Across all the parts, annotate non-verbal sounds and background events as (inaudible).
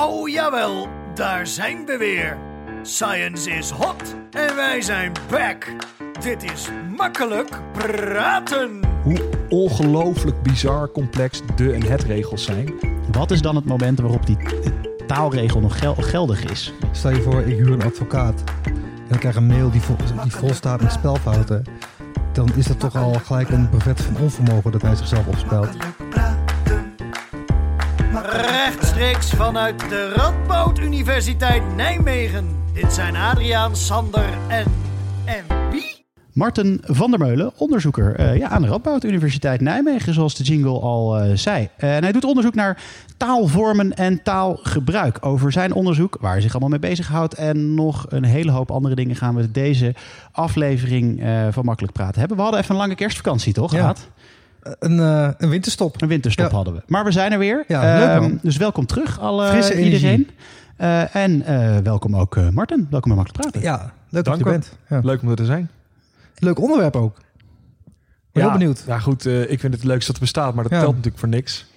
Oh jawel, daar zijn we weer. Science is hot en wij zijn back. Dit is makkelijk praten. Hoe ongelooflijk bizar complex de en het regels zijn. Wat is dan het moment waarop die taalregel nog gel- geldig is? Stel je voor, ik huur een advocaat. En ik krijg een mail die vol, die vol staat met spelfouten. Dan is dat toch al gelijk een brevet van onvermogen dat hij zichzelf opspelt. Rechtstreeks vanuit de Radboud Universiteit Nijmegen. Dit zijn Adriaan, Sander en... En wie? Marten van der Meulen, onderzoeker eh, ja, aan de Radboud Universiteit Nijmegen, zoals de jingle al eh, zei. Eh, en hij doet onderzoek naar taalvormen en taalgebruik. Over zijn onderzoek, waar hij zich allemaal mee bezighoudt en nog een hele hoop andere dingen gaan we deze aflevering eh, van Makkelijk Praten hebben. We hadden even een lange kerstvakantie, toch? Ja. Gehad? Een, eh, een winterstop. Een winterstop Ja. hadden we. Maar we zijn er weer. Ja, leuk, Ehm, man. dus welkom terug, alle, Frisse energie. iedereen. Eh, en eh, welkom ook eh, Marten. Welkom bij Makkelijk Praten. Ja, leuk dat je u. bent. Ja. Leuk om er te zijn. Leuk onderwerp ook. Ben heel benieuwd. Ja, goed. eh, ik vind het het leukste dat er bestaat, maar dat Ja. telt natuurlijk voor niks.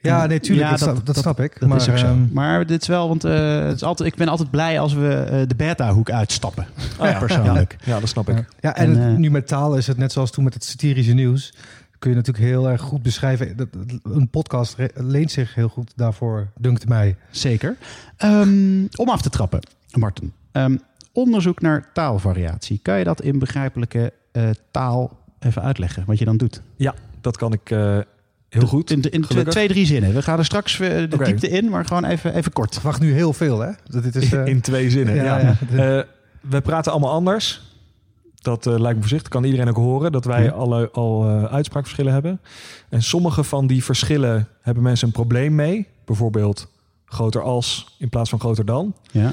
Ja, nee, tuurlijk. Ja, dat, dat- snap- dat dat- snap ik. Dat maar, is ook zo. ehm, Maar dit is wel, want eh, het is altijd, ik ben altijd blij als we eh, de beta-hoek uitstappen. Oh ja. (laughs) Persoonlijk. Ja, dat snap ik. ja. ja, en, En, het- nu met taal is het net zoals toen met het satirische nieuws. Kun je natuurlijk heel erg goed beschrijven. Een podcast leent zich heel goed daarvoor, dunkt mij. Zeker. Ehm, om af te trappen, Marten. Ehm, onderzoek naar taalvariatie. Kan je dat in begrijpelijke eh, taal even uitleggen? Wat je dan doet? Ja, dat kan ik eh, heel goed. In, in twee, drie zinnen. We gaan er straks eh, de diepte in, maar gewoon even, even kort. Ik verwacht nu heel veel, hè? Dat dit is, (laughs) In twee zinnen. ja, Ja, ja. Eh, we praten allemaal anders. Dat eh, lijkt me voorzichtig. Kan iedereen ook horen dat wij Ja. alle, al eh, uitspraakverschillen hebben. En sommige van die verschillen hebben mensen een probleem mee. Bijvoorbeeld groter als in plaats van groter dan. Ja.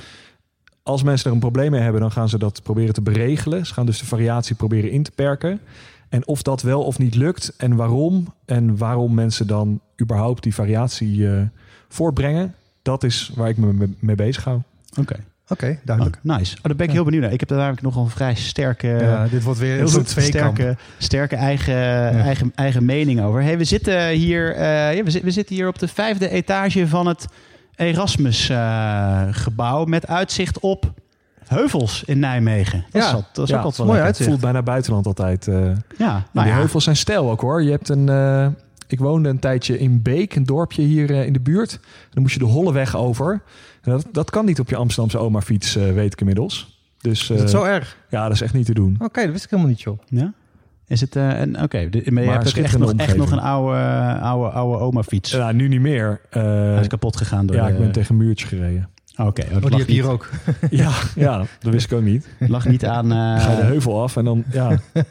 Als mensen er een probleem mee hebben, dan gaan ze dat proberen te beregelen. Ze gaan dus de variatie proberen in te perken. En of dat wel of niet lukt en waarom. En waarom mensen dan überhaupt die variatie eh, voortbrengen. Dat is waar ik me mee- mee bezig hou. Oké, Oké, duidelijk. nice. Oh, daar ben ik Ja. heel benieuwd naar. Ik heb daar namelijk nog een vrij sterke... ja, dit wordt weer Heel goed, tweekamp. sterke, sterke eigen, eigen, eigen mening over. Hey, we, zitten hier, eh, ja, we, we zitten hier op de vijfde etage van het Erasmus-gebouw... met uitzicht op heuvels in Nijmegen. Dat Ja, is, al- dat is ja, ook altijd wel mooi uitzicht. voelt bijna buitenland altijd. eh. Ja, Nou, die ja. heuvels zijn stijl ook hoor. Je hebt een. eh, ik woonde een tijdje in Beek, een dorpje hier eh, in de buurt. Dan moest je de Holleweg over. Dat, dat kan niet op je Amsterdamse oma-fiets, eh, weet ik inmiddels. Dus Is het eh, zo erg? ja, dat is echt niet te doen. Oké, dat wist ik helemaal niet, joh. Ja? Is het eh, een... Oké, de- maar je hebt ook echt nog, echt nog een oude, oude, oude oma-fiets. Ja, nu niet meer. Eh, Hij is kapot gegaan door ja, de- ik ben tegen een muurtje gereden. Oké, oh, dat Oh, die lag, heb je hier ook. (laughs) ja, ja, dat wist ik ook niet. lag niet aan... (laughs) eh, Ga je de heuvel af en dan, ja. (laughs)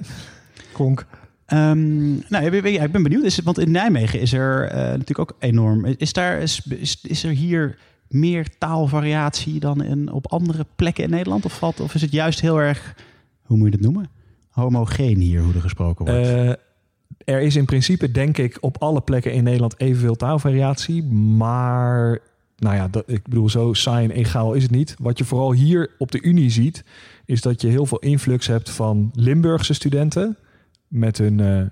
Konk. Ehm, nou, ik ben- ik ben benieuwd. Is, het- want in Nijmegen is er eh, natuurlijk ook enorm. Is, daar, is, is, is er hier meer taalvariatie dan in, op andere plekken in Nederland? Of, valt, of is het juist heel erg, hoe moet je dat noemen? Homogeen hier, hoe er gesproken wordt. Eh, er is in principe, denk ik, op alle plekken in Nederland evenveel taalvariatie. Maar, nou ja, dat, ik bedoel, zo saai en egaal is het niet. Wat je vooral hier op de Unie ziet, is dat je heel veel influx hebt van Limburgse studenten met hun eh,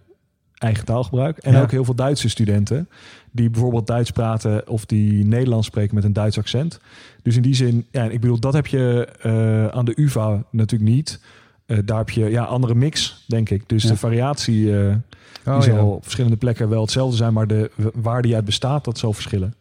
eigen taalgebruik. En Ja. ook heel veel Duitse studenten die bijvoorbeeld Duits praten of die Nederlands spreken met een Duits accent. Dus in die zin, ja, ik bedoel, dat heb je eh, aan de UvA natuurlijk niet. Eh, daar heb je ja, andere mix, denk ik. Dus Ja. de variatie Oh, die ja. zal op verschillende plekken wel hetzelfde zijn, maar de waar die uit bestaat, dat zal verschillen.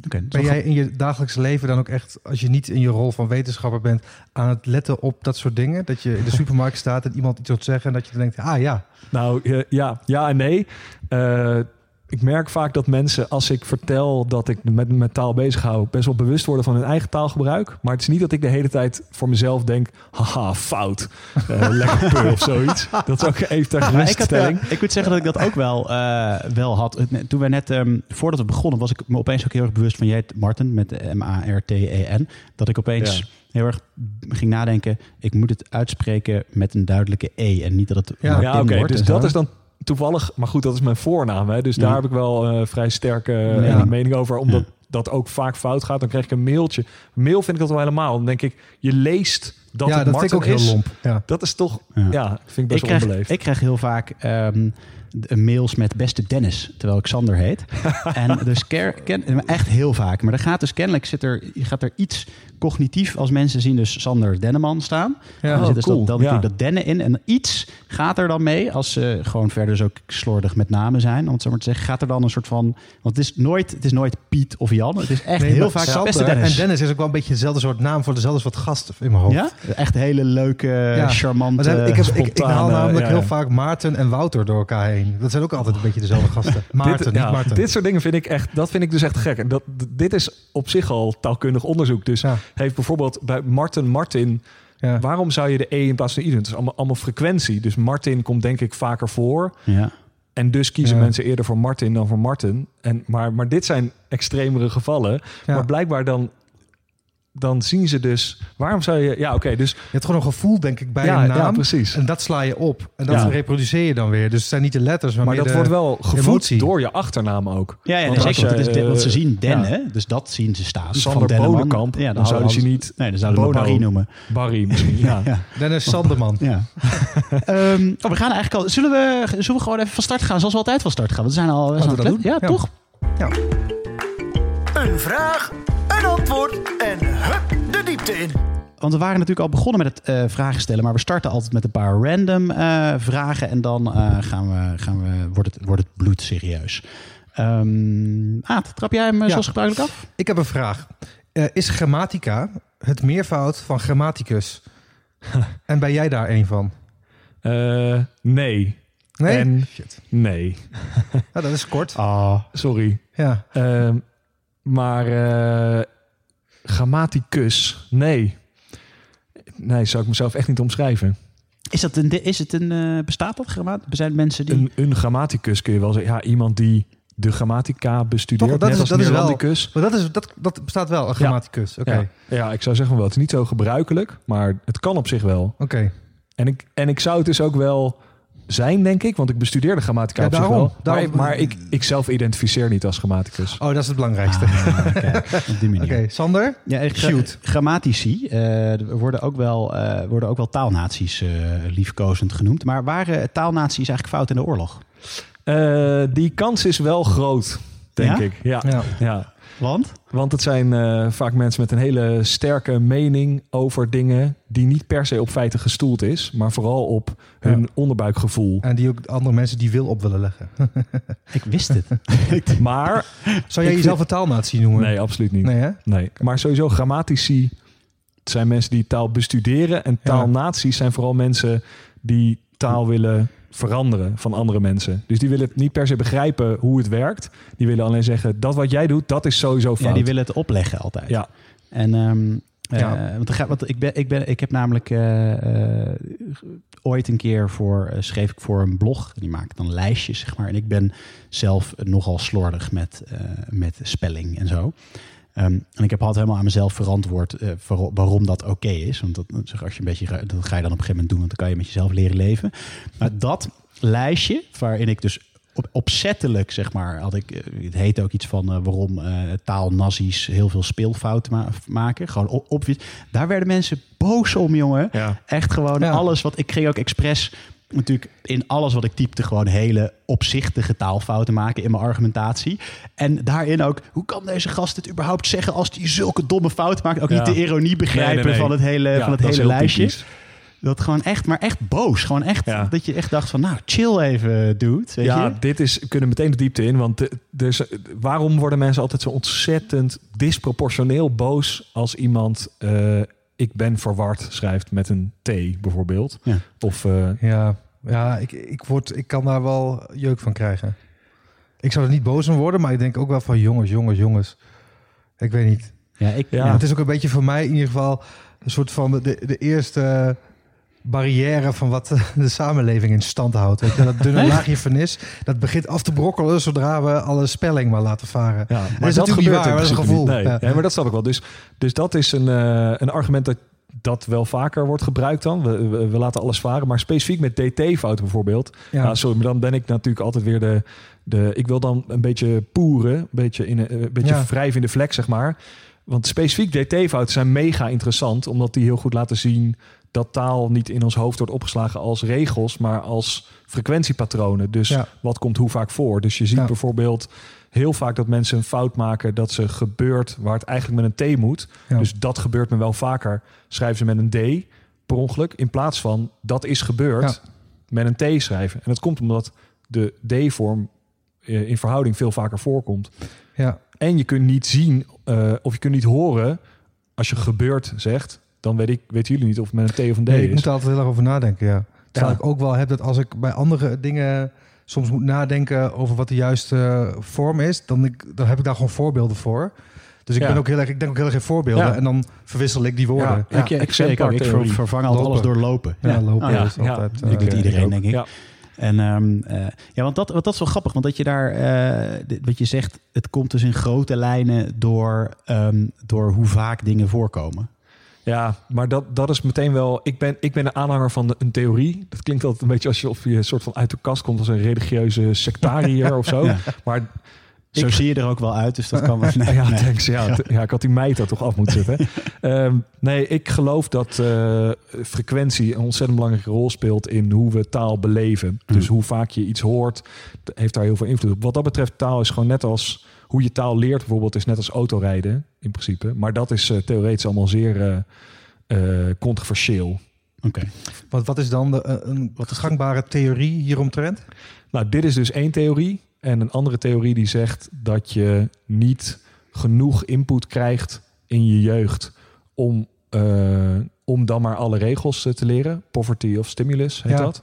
Ben jij in je dagelijks leven dan ook echt, als je niet in je rol van wetenschapper bent, aan het letten op dat soort dingen? Dat je in de supermarkt (laughs) staat en iemand iets wilt zeggen en dat je dan denkt, ah ja, Nou eh, ja, ja en nee. Eh, ik merk vaak dat mensen, als ik vertel dat ik met, met taal bezig hou, best wel bewust worden van hun eigen taalgebruik. Maar het is niet dat ik de hele tijd voor mezelf denk, haha, fout. Eh, (laughs) lekker pur of zoiets. Dat is ook even ter Maar ik, geruststelling. eh, ik moet zeggen dat ik dat ook wel, eh, wel had. Toen we net, ehm, voordat we begonnen, was ik me opeens ook heel erg bewust van jij, Martin, met de M-A-R-T-E-N. Dat ik opeens Ja. heel erg ging nadenken, ik moet het uitspreken met een duidelijke E. En niet dat het Ja. Martin Ja, oké. wordt dus dat is dan toevallig, maar goed, dat is mijn voornaam. Hè, dus Ja. daar heb ik wel eh, vrij sterke eh, Ja. mening over. Omdat Ja. dat ook vaak fout gaat. Dan krijg ik een mailtje. Mail vind ik dat wel helemaal. Dan denk ik, je leest dat ja, het dat vind ik Martin ook heel is. lomp. Ja. Dat is toch, Ja. ja, vind ik ik best wel krijg, onbeleefd. ik krijg heel vaak ehm, mails met beste Dennis, terwijl ik Sander heet. (laughs) en dus ker, ken, echt heel vaak. Maar er gaat dus kennelijk zit er, gaat er iets cognitief als mensen zien dus Sander Denneman staan. Ja, dan zit dus cool. dat, dan Ja. dat dennen in. En iets gaat er dan mee, als ze gewoon verder dus ook slordig met namen zijn, om het zo maar te zeggen, gaat er dan een soort van... Want het is nooit, het is nooit Piet of Jan. Het is echt Nee, heel vaak Sander beste Dennis. En Dennis is ook wel een beetje dezelfde soort naam voor dezelfde soort gast in mijn hoofd. Ja? Echt hele leuke, Ja. charmante... Ik, heb, ik, ik haal namelijk heel vaak Maarten en Wouter door elkaar heen. Dat zijn ook altijd een beetje dezelfde gasten. (laughs) Maarten, dit, niet ja, Maarten. dit soort dingen vind ik echt, dat vind ik dus echt gek. Dat, dit is op zich al taalkundig onderzoek. Dus Ja. heeft bijvoorbeeld bij Martin Martin, ja. waarom zou je de E in plaats van de I doen? Het is allemaal, allemaal frequentie. Dus Martin komt denk ik vaker voor. Ja. En dus kiezen Ja. mensen eerder voor Martin dan voor Martin. En, maar, maar dit zijn extremere gevallen. Ja. Maar blijkbaar dan, dan zien ze dus... Waarom zou je... Ja, oké, dus... Je hebt gewoon een gevoel, denk ik, bij ja, een ja, naam. precies. en dat sla je op. En dat Ja. reproduceer je dan weer. Dus het zijn niet de letters, maar, Maar meer dat de- wordt wel gevoed emotie. door je achternaam ook. Ja, ja Want zeker. je, Want, is ze eh, zien Den, ja. hè? Dus dat zien ze staan. Sander van. Bodenkamp, dan hadden zouden ze niet Nee, dan zouden we Bono. Barry noemen. Barry misschien, ja. (laughs) Ja. Dennis Sanderman. ja. (laughs) Ehm, oh, we gaan eigenlijk al... Zullen we, zullen we gewoon even van start gaan? Zoals we altijd van start gaan. Want we zijn al... We zijn Laten al we dat ja, doen. Ja. toch? Een vraag, een antwoord en hup de diepte in. Want we waren natuurlijk al begonnen met het eh, vragen stellen. Maar we starten altijd met een paar random eh, vragen. En dan eh, gaan we, gaan we, wordt, het, wordt het bloed serieus. Ehm Aad, trap jij hem Ja. zoals gebruikelijk af? Ik heb een vraag. Eh, is grammatica het meervoud van grammaticus? (laughs) en ben jij daar een van? Eh, nee. Nee? En Shit. nee. Dat is kort. Ah, Sorry. Ja. Ehm, maar eh, grammaticus, nee. Nee, zou ik mezelf echt niet omschrijven. is, dat een, is het een... eh, bestaat dat grammaat? Zijn mensen die... Een, een grammaticus kun je wel zeggen. Ja, iemand die de grammatica bestudeert, Toch, dat net is- als dat is wel-. Maar dat, is, dat, dat bestaat wel, een grammaticus. Oké. Ja. ja, ik zou zeggen wel, het is niet zo gebruikelijk, maar het kan op zich wel. Oké. En ik, en ik zou het dus ook wel zijn, denk ik, want ik bestudeerde grammatica Ja, op zich daarom. wel. Maar, Daarom- maar ik, ik zelf identificeer niet als grammaticus. Oh, dat is het belangrijkste. Ah, kijk, (laughs) op die manier. Oké, Sander? Ja, Shoot. grammatici eh, er worden, ook wel, eh, worden ook wel taalnaties eh, liefkozend genoemd. Maar waren taalnaties eigenlijk fout in de oorlog? Eh, die kans is wel groot, denk Ja? ik. Ja, Ja. ja. Want? Want het zijn eh, vaak mensen met een hele sterke mening over dingen die niet per se op feiten gestoeld is, maar vooral op hun Ja. onderbuikgevoel. En die ook andere mensen die wil op willen leggen. (laughs) Ik wist het. (laughs) Maar Zou jij jezelf een taalnatie noemen? nee, absoluut niet. Nee, hè? Nee, maar sowieso grammatici zijn mensen die taal bestuderen. En Ja. taalnaties zijn vooral mensen die taal willen veranderen van andere mensen. Dus die willen het niet per se begrijpen hoe het werkt. Die willen alleen zeggen, dat wat jij doet, dat is sowieso fout. Ja, die willen het opleggen altijd. Ja, En ehm, eh, Ja. want, gaat- want ik, ben, ik, ben, ik heb namelijk eh, eh, ooit een keer voor, schreef ik voor een blog. Die maakt dan lijstjes, zeg maar. En ik ben zelf nogal slordig met, met spelling en zo. Ehm, en ik heb altijd helemaal aan mezelf verantwoord eh, voor- waarom dat oké is. Want dat, zeg, als je een beetje, ga- dat ga je dan op een gegeven moment doen, want dan kan je met jezelf leren leven. Maar dat lijstje, waarin ik dus op, opzettelijk, zeg maar, had ik, eh, het heet ook iets van eh, waarom eh taalnazies heel veel speelfouten ma- maken. Gewoon op. Daar werden mensen boos om, jongen. ja. Echt gewoon Ja. alles wat ik kreeg ook expres natuurlijk in alles wat ik typte gewoon hele opzichtige taalfouten maken in mijn argumentatie. En daarin ook, hoe kan deze gast het überhaupt zeggen als hij zulke domme fouten maakt? Ook Ja. niet de ironie begrijpen Nee, nee, nee. van het hele, Ja, van het hele lijstje. typisch. Dat gewoon echt, maar echt boos. Gewoon echt Ja. dat je echt dacht van, nou, chill even, dude. Weet ja, je? dit is, we kunnen meteen de diepte in. Want de, dus, waarom worden mensen altijd zo ontzettend disproportioneel boos als iemand eh, ik ben verward schrijft met een T bijvoorbeeld? Ja. Of eh, Ja, ja ik, ik, word, ik kan daar wel jeuk van krijgen. Ik zou er niet boos om worden, maar ik denk ook wel van jongens, jongens, jongens. Ik weet niet. Ja, ik, Ja. ja. Het is ook een beetje voor mij in ieder geval een soort van de, de eerste barrière van wat (laughs) de samenleving in stand houdt. Weet je, dat dunne laagje vernis, dat begint af te brokkelen zodra we alle spelling maar laten varen. Ja, is maar dat gebeurt waar, dat is een principe niet. gevoel. Nee, Ja. Ja, maar dat snap ik wel. Dus, dus dat is een, eh, een argument dat, dat wel vaker wordt gebruikt dan. We, we, we laten alles varen. Maar specifiek met dt-fouten bijvoorbeeld. Ja. Sorry, maar dan ben ik natuurlijk altijd weer de... de ik wil dan een beetje poeren. Een beetje, in, een een beetje Ja. wrijven in de vlek, zeg maar. Want specifiek dt-fouten zijn mega interessant, omdat die heel goed laten zien dat taal niet in ons hoofd wordt opgeslagen als regels, maar als frequentiepatronen. Dus Ja. wat komt hoe vaak voor? Dus je ziet Ja. bijvoorbeeld heel vaak dat mensen een fout maken dat ze gebeurt waar het eigenlijk met een T moet. Ja. Dus dat gebeurt me wel vaker. Schrijven ze met een D per ongeluk in plaats van dat is gebeurd met een T schrijven. En dat komt omdat de D-vorm eh, in verhouding veel vaker voorkomt. Ja, En je kunt niet zien eh, of je kunt niet horen als je gebeurd zegt. Dan weet ik, weten jullie niet of het met een T of een D nee, ik is. moet er altijd heel erg over nadenken, ja. Terwijl Ja. ik ook wel heb dat als ik bij andere dingen soms moet nadenken over wat de juiste eh, vorm is, dan, ik, dan heb ik daar gewoon voorbeelden voor. Dus ik, Ja. ben ook heel erg, ik denk ook heel erg in voorbeelden Ja. en dan verwissel ik die woorden. Ja. Ja, ik, ik, ik, ik ver- theorie. vervang altijd Lopen. alles door lopen. ja, lopen ja. is ja. altijd... Ik doet eh, iedereen, denk ik. En ehm, eh, ja, want dat, want dat is wel grappig, want dat je daar, dit- wat je zegt, het komt dus in grote lijnen door, ehm, door hoe vaak dingen voorkomen. Ja, maar dat, dat is meteen wel. Ik ben, ik ben een aanhanger van een theorie. Dat klinkt altijd een beetje alsof je een soort van uit de kast komt als een religieuze sectariër (laughs) of zo. Ja. Maar Zo Ik- zie je er ook wel uit, dus dat kan (laughs) wel. Nee, ja, nee. thanks. Ja, ja, ik had die meid er toch af moeten zetten. (laughs) Ehm, nee, ik geloof dat eh, frequentie een ontzettend belangrijke rol speelt in hoe we taal beleven. Dus hoe vaak je iets hoort, heeft daar heel veel invloed op. Wat dat betreft, taal is gewoon net als hoe je taal leert, bijvoorbeeld, is net als autorijden in principe. Maar dat is eh, theoretisch allemaal zeer eh, eh, controversieel. Oké. Wat, wat is dan de, een wat gangbare theorie hieromtrent? Nou, dit is dus één theorie. En een andere theorie die zegt dat je niet genoeg input krijgt in je jeugd om, eh, om dan maar alle regels eh, te leren. Poverty of stimulus heet Ja. dat.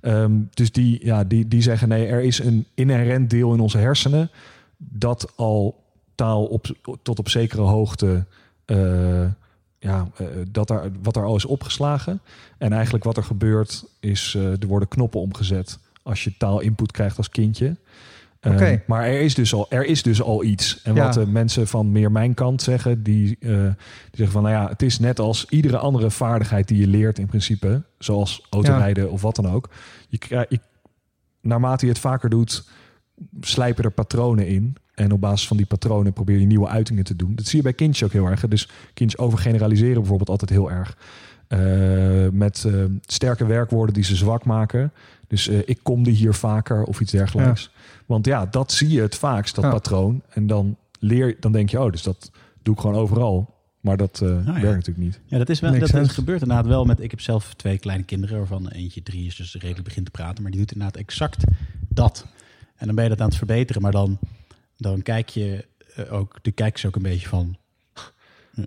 Ehm, dus die, ja, die, die zeggen nee, er is een inherent deel in onze hersenen dat al taal op, tot op zekere hoogte, eh, ja, dat er, wat er al is opgeslagen. En eigenlijk wat er gebeurt is, er worden knoppen omgezet als je taalinput krijgt als kindje. Eh, Oké. maar er is, dus al, er is dus al iets. En Ja. wat de mensen van meer mijn kant zeggen, die, eh, die zeggen van nou ja, het is net als iedere andere vaardigheid die je leert in principe, zoals autorijden of wat dan ook. Je, naarmate je het vaker doet, slijpen er patronen in. En op basis van die patronen probeer je nieuwe uitingen te doen. Dat zie je bij kindjes ook heel erg. hè. Dus kindjes overgeneraliseren bijvoorbeeld altijd heel erg. Eh, met eh, sterke werkwoorden die ze zwak maken. Dus eh, ik kom die hier vaker of iets dergelijks. Want ja, dat zie je het vaakst, dat Ja. patroon. En dan leer dan denk je, oh, dus dat doe ik gewoon overal. Maar dat eh, ja. werkt natuurlijk niet. Ja, dat is wel. Makes Dat gebeurt inderdaad wel met. Ik heb zelf twee kleine kinderen, waarvan eentje drie is, dus redelijk begint te praten. Maar die doet inderdaad exact dat. En dan ben je dat aan het verbeteren, maar dan, dan kijk je eh, ook, de kijkers ook een beetje van.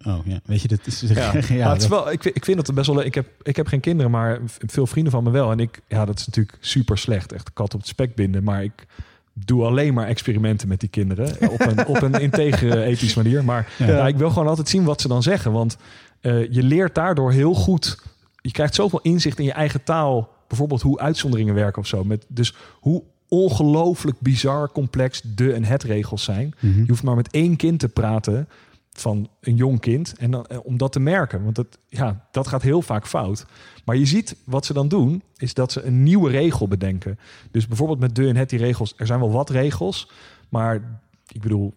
Oh ja, weet je, dat is. Ja, (laughs) Ja, het is wel, ik, vind- ik vind dat best wel leuk. Ik heb, ik heb geen kinderen, maar veel vrienden van me wel. En ik, ja, dat is natuurlijk super slecht. Echt kat op het spek binden. Maar ik doe alleen maar experimenten met die kinderen. (laughs) Op een, op een integere ethische manier. Maar Ja. ja. ik wil gewoon altijd zien wat ze dan zeggen. Want eh, je leert daardoor heel goed. Je krijgt zoveel inzicht in je eigen taal. Bijvoorbeeld hoe uitzonderingen werken of zo. Met, dus hoe ongelooflijk bizar complex de en het regels zijn. Mhm. Je hoeft maar met één kind te praten van een jong kind. En dan, eh, om dat te merken. Want dat, ja, dat gaat heel vaak fout. Maar je ziet wat ze dan doen, is dat ze een nieuwe regel bedenken. Dus bijvoorbeeld met de en het die regels. Er zijn wel wat regels. Maar ik bedoel,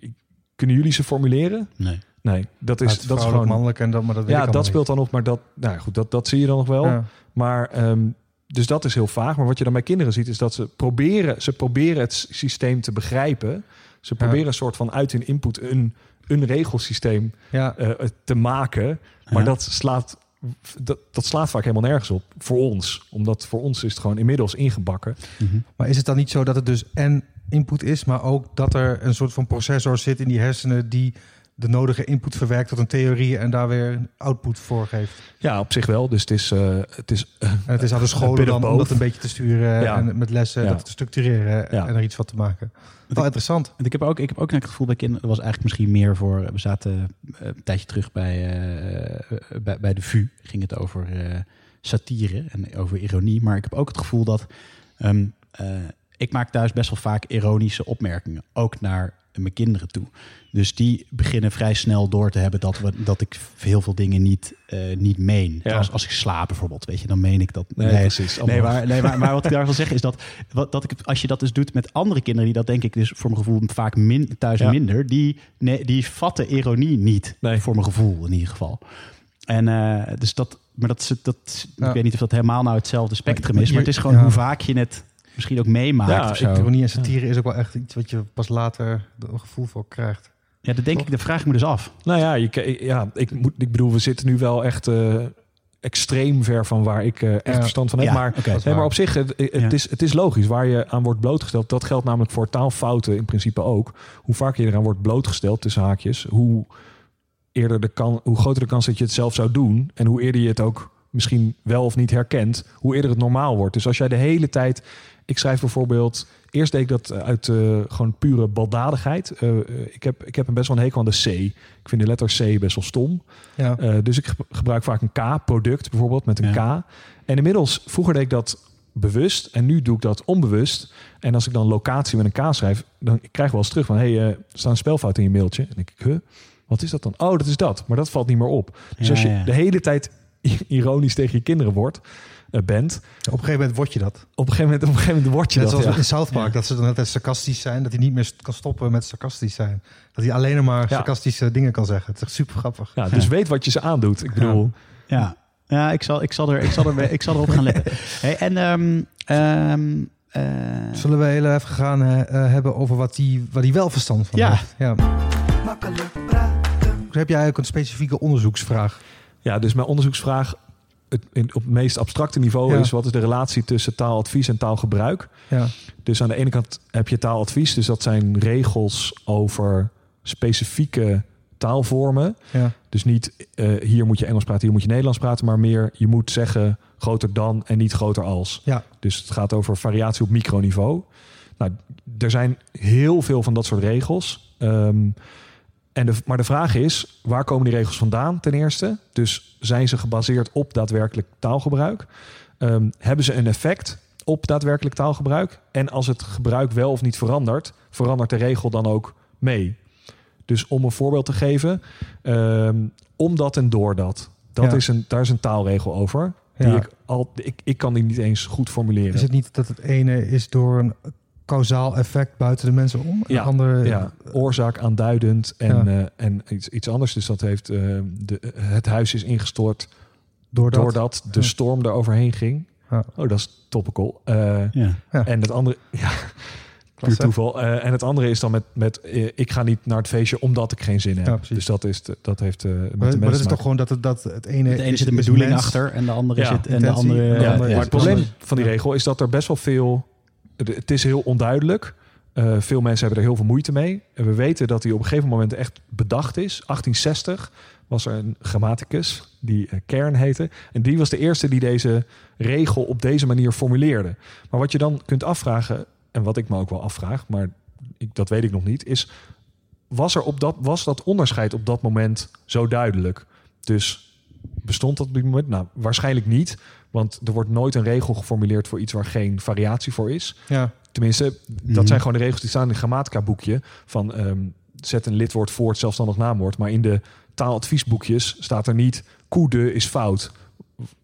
ik- kunnen jullie ze formuleren? Nee. Nee, dat is, dat is vrouwelijk, gewoon... mannelijk en dat, maar dat weet Ja, dat speelt dan op. Maar dat, nou ja, goed, dat, dat zie je dan nog wel. Ja. Maar ehm, dus dat is heel vaag. Maar wat je dan bij kinderen ziet, is dat ze proberen, ze proberen het systeem te begrijpen. Ze proberen een soort van uit hun input een, een regelsysteem Ja. eh, te maken. Maar Ja. dat slaat. Dat, dat slaat vaak helemaal nergens op voor ons. Omdat voor ons is het gewoon inmiddels ingebakken. Mhm. Maar is het dan niet zo dat het dus en input is, maar ook dat er een soort van processor zit in die hersenen die de nodige input verwerkt tot een theorie en daar weer output voor geeft? Ja, op zich wel. Dus het is, eh, het is En het is aan de scholen dan om dat een beetje te sturen Ja. en met lessen Ja. dat te structureren Ja. en er iets van te maken. Wel interessant. Want ik heb ook, ik heb ook net het gevoel bij kinderen, dat was eigenlijk misschien meer voor. We zaten eh, een tijdje terug bij, eh, eh, bij, bij de VU, ging het over eh, satire en over ironie. Maar ik heb ook het gevoel dat. ehm, eh, ik maak thuis best wel vaak ironische opmerkingen. Ook naar mijn kinderen toe. Dus die beginnen vrij snel door te hebben dat, we, dat ik heel veel dingen niet, eh, niet meen. Ja. Als, als ik slaap bijvoorbeeld, weet je, dan meen ik dat. Nee, precies. Nee, maar, nee maar, maar wat ik daar wil zeggen is dat, wat, dat ik, als je dat dus doet met andere kinderen, die dat denk ik dus voor mijn gevoel vaak min, thuis Ja. minder, die, nee, die vatten ironie niet, Nee. voor mijn gevoel in ieder geval. En eh, dus dat, maar dat, dat, Ja. ik weet niet of dat helemaal nou hetzelfde spectrum is, maar het is gewoon hoe vaak je het misschien ook meemaakt Ja, of zo. Ironie en satire is ook wel echt iets wat je pas later er een gevoel voor krijgt. Ja, dat denk ik, dat vraag ik me dus af. Nou ja, je, ja ik, moet, ik bedoel, we zitten nu wel echt eh, extreem ver van waar ik eh, echt Ja. verstand van heb. Ja, maar, nee, maar op zich, het, het, Ja. is, het is logisch waar je aan wordt blootgesteld. Dat geldt namelijk voor taalfouten in principe ook. Hoe vaker je eraan wordt blootgesteld, tussen haakjes, hoe, eerder de kan, hoe groter de kans dat je het zelf zou doen. En hoe eerder je het ook misschien wel of niet herkent, hoe eerder het normaal wordt. Dus als jij de hele tijd. Ik schrijf bijvoorbeeld. Eerst deed ik dat uit eh, gewoon pure baldadigheid. Eh, eh, ik, heb, ik heb een best wel een hekel aan de C. Ik vind de letter C best wel stom. Ja. Eh, dus ik ge- gebruik vaak een K, product bijvoorbeeld, met een K. En inmiddels, vroeger deed ik dat bewust en nu doe ik dat onbewust. En als ik dan locatie met een K schrijf, dan ik krijg ik wel eens terug van... hé, hey, eh, er staat een spelfout in je mailtje. En dan denk ik, huh, wat is dat dan? Oh, dat is dat. Maar dat valt niet meer op. Dus Ja, als je ja. de hele tijd ironisch tegen je kinderen wordt, eh, bent... Op een gegeven moment word je dat. op een gegeven moment, op een gegeven moment word je Net dat. zoals ja. in South Park, dat ze dan altijd sarcastisch zijn. Dat hij niet meer kan stoppen met sarcastisch zijn. Dat hij alleen maar Ja. sarcastische dingen kan zeggen. Het is echt super grappig. Ja, dus weet wat je ze aandoet. Ik bedoel, Ja, ja ik, zal, ik, zal er, ik, zal er, ik zal erop gaan letten. (laughs) Hey, en ehm, ehm, eh, Zullen we heel even gaan eh, eh, hebben over wat hij wat hij wel verstand van Ja. heeft? Ja. Makkelijk praten. Heb jij ook een specifieke onderzoeksvraag? Ja, dus mijn onderzoeksvraag het, in, op het meest abstracte niveau Ja. is... wat is de relatie tussen taaladvies en taalgebruik? Ja. Dus aan de ene kant heb je taaladvies. Dus dat zijn regels over specifieke taalvormen. Ja. Dus niet eh, hier moet je Engels praten, hier moet je Nederlands praten... maar meer je moet zeggen groter dan en niet groter als. Ja. Dus het gaat over variatie op microniveau. Nou, er zijn heel veel van dat soort regels. Ehm, en de, maar de vraag is, waar komen die regels vandaan ten eerste? Dus zijn ze gebaseerd op daadwerkelijk taalgebruik? Ehm, hebben ze een effect op daadwerkelijk taalgebruik? En als het gebruik wel of niet verandert, verandert de regel dan ook mee? Dus om een voorbeeld te geven, ehm, omdat en doordat. Dat Ja. is een, daar is een taalregel over. Die Ja. ik, al, ik, ik kan die niet eens goed formuleren. Is het niet dat het ene is door een kausaal effect buiten de mensen om? Ja, de andere, ja, oorzaak aanduidend en, Ja. eh, en iets, iets anders. Dus dat heeft eh, de, het huis is ingestort doordat. doordat de Ja. storm er overheen ging. Ja. Oh, dat is topical. Eh, ja. Ja. En het andere, (laughs) ja, puur toeval. Eh, en het andere is dan met, met ik ga niet naar het feestje omdat ik geen zin heb. Dus dat, is, dat heeft eh met de Maar, mensen maar dat is toch gewoon dat het, dat het ene... Het ene is- zit een bedoeling mens. achter en de andere Ja, zit en de andere. Ja, Ja, ja, maar het probleem van die regel is dat er best wel veel... Het is heel onduidelijk. Eh, veel mensen hebben er heel veel moeite mee. En we weten dat hij op een gegeven moment echt bedacht is. 1860 was er een grammaticus die eh, Kern heette. En die was de eerste die deze regel op deze manier formuleerde. Maar wat je dan kunt afvragen, en wat ik me ook wel afvraag, maar ik, dat weet ik nog niet, is was, er op dat, was dat onderscheid op dat moment zo duidelijk? Dus bestond dat op dit moment? Nou, waarschijnlijk niet. Want er wordt nooit een regel geformuleerd voor iets waar geen variatie voor is. Ja, Tenminste, Mhm. dat zijn gewoon de regels die staan in het grammatica boekje. Van ehm, zet een lidwoord voor het zelfstandig naamwoord. Maar in de taaladviesboekjes staat er niet koede is fout.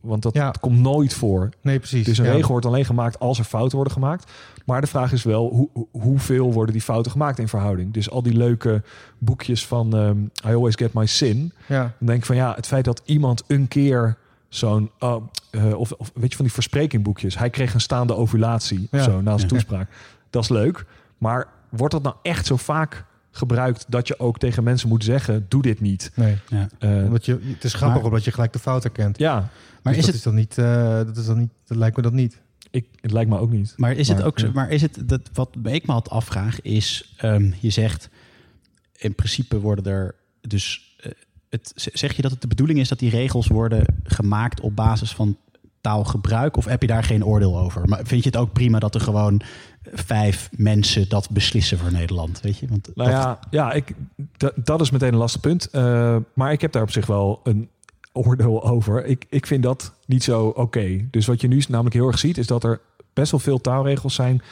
Want dat Ja. komt nooit voor. nee, precies. Dus een ja. regel wordt alleen gemaakt als er fouten worden gemaakt. Maar de vraag is wel, hoe, hoe- hoeveel worden die fouten gemaakt in verhouding? Dus al die leuke boekjes van ehm, I Always Get My Sin. Ja, Dan denk ik van ja, het feit dat iemand een keer zo'n... oh, eh, of, of weet je van die versprekingboekjes. Hij kreeg een staande ovulatie Ja. zo na zijn toespraak. Dat is leuk. Maar wordt dat nou echt zo vaak gebruikt... dat je ook tegen mensen moet zeggen, doe dit niet? nee. Ja. Eh, Omdat je, het is grappig Maar- omdat je gelijk de fout herkent. ja, Maar Dus is dat het, is dan niet, eh, dat is dan niet, dat lijkt me dat niet. ik, het lijkt me ook niet. maar is het ook ja. Maar is het dat wat ik me had afvraag is, ehm, je zegt in principe worden er dus het, zeg je dat het de bedoeling is dat die regels worden gemaakt op basis van taalgebruik of heb je daar geen oordeel over? Maar vind je het ook prima dat er gewoon vijf mensen dat beslissen voor Nederland? Weet je? Want Nou dat- ja, ja ik, dat, is meteen een lastig punt. Eh, maar ik heb daar op zich wel een oordeel over. Ik, ik vind dat niet zo oké. Dus wat je nu namelijk heel erg ziet... is dat er best wel veel taalregels zijn...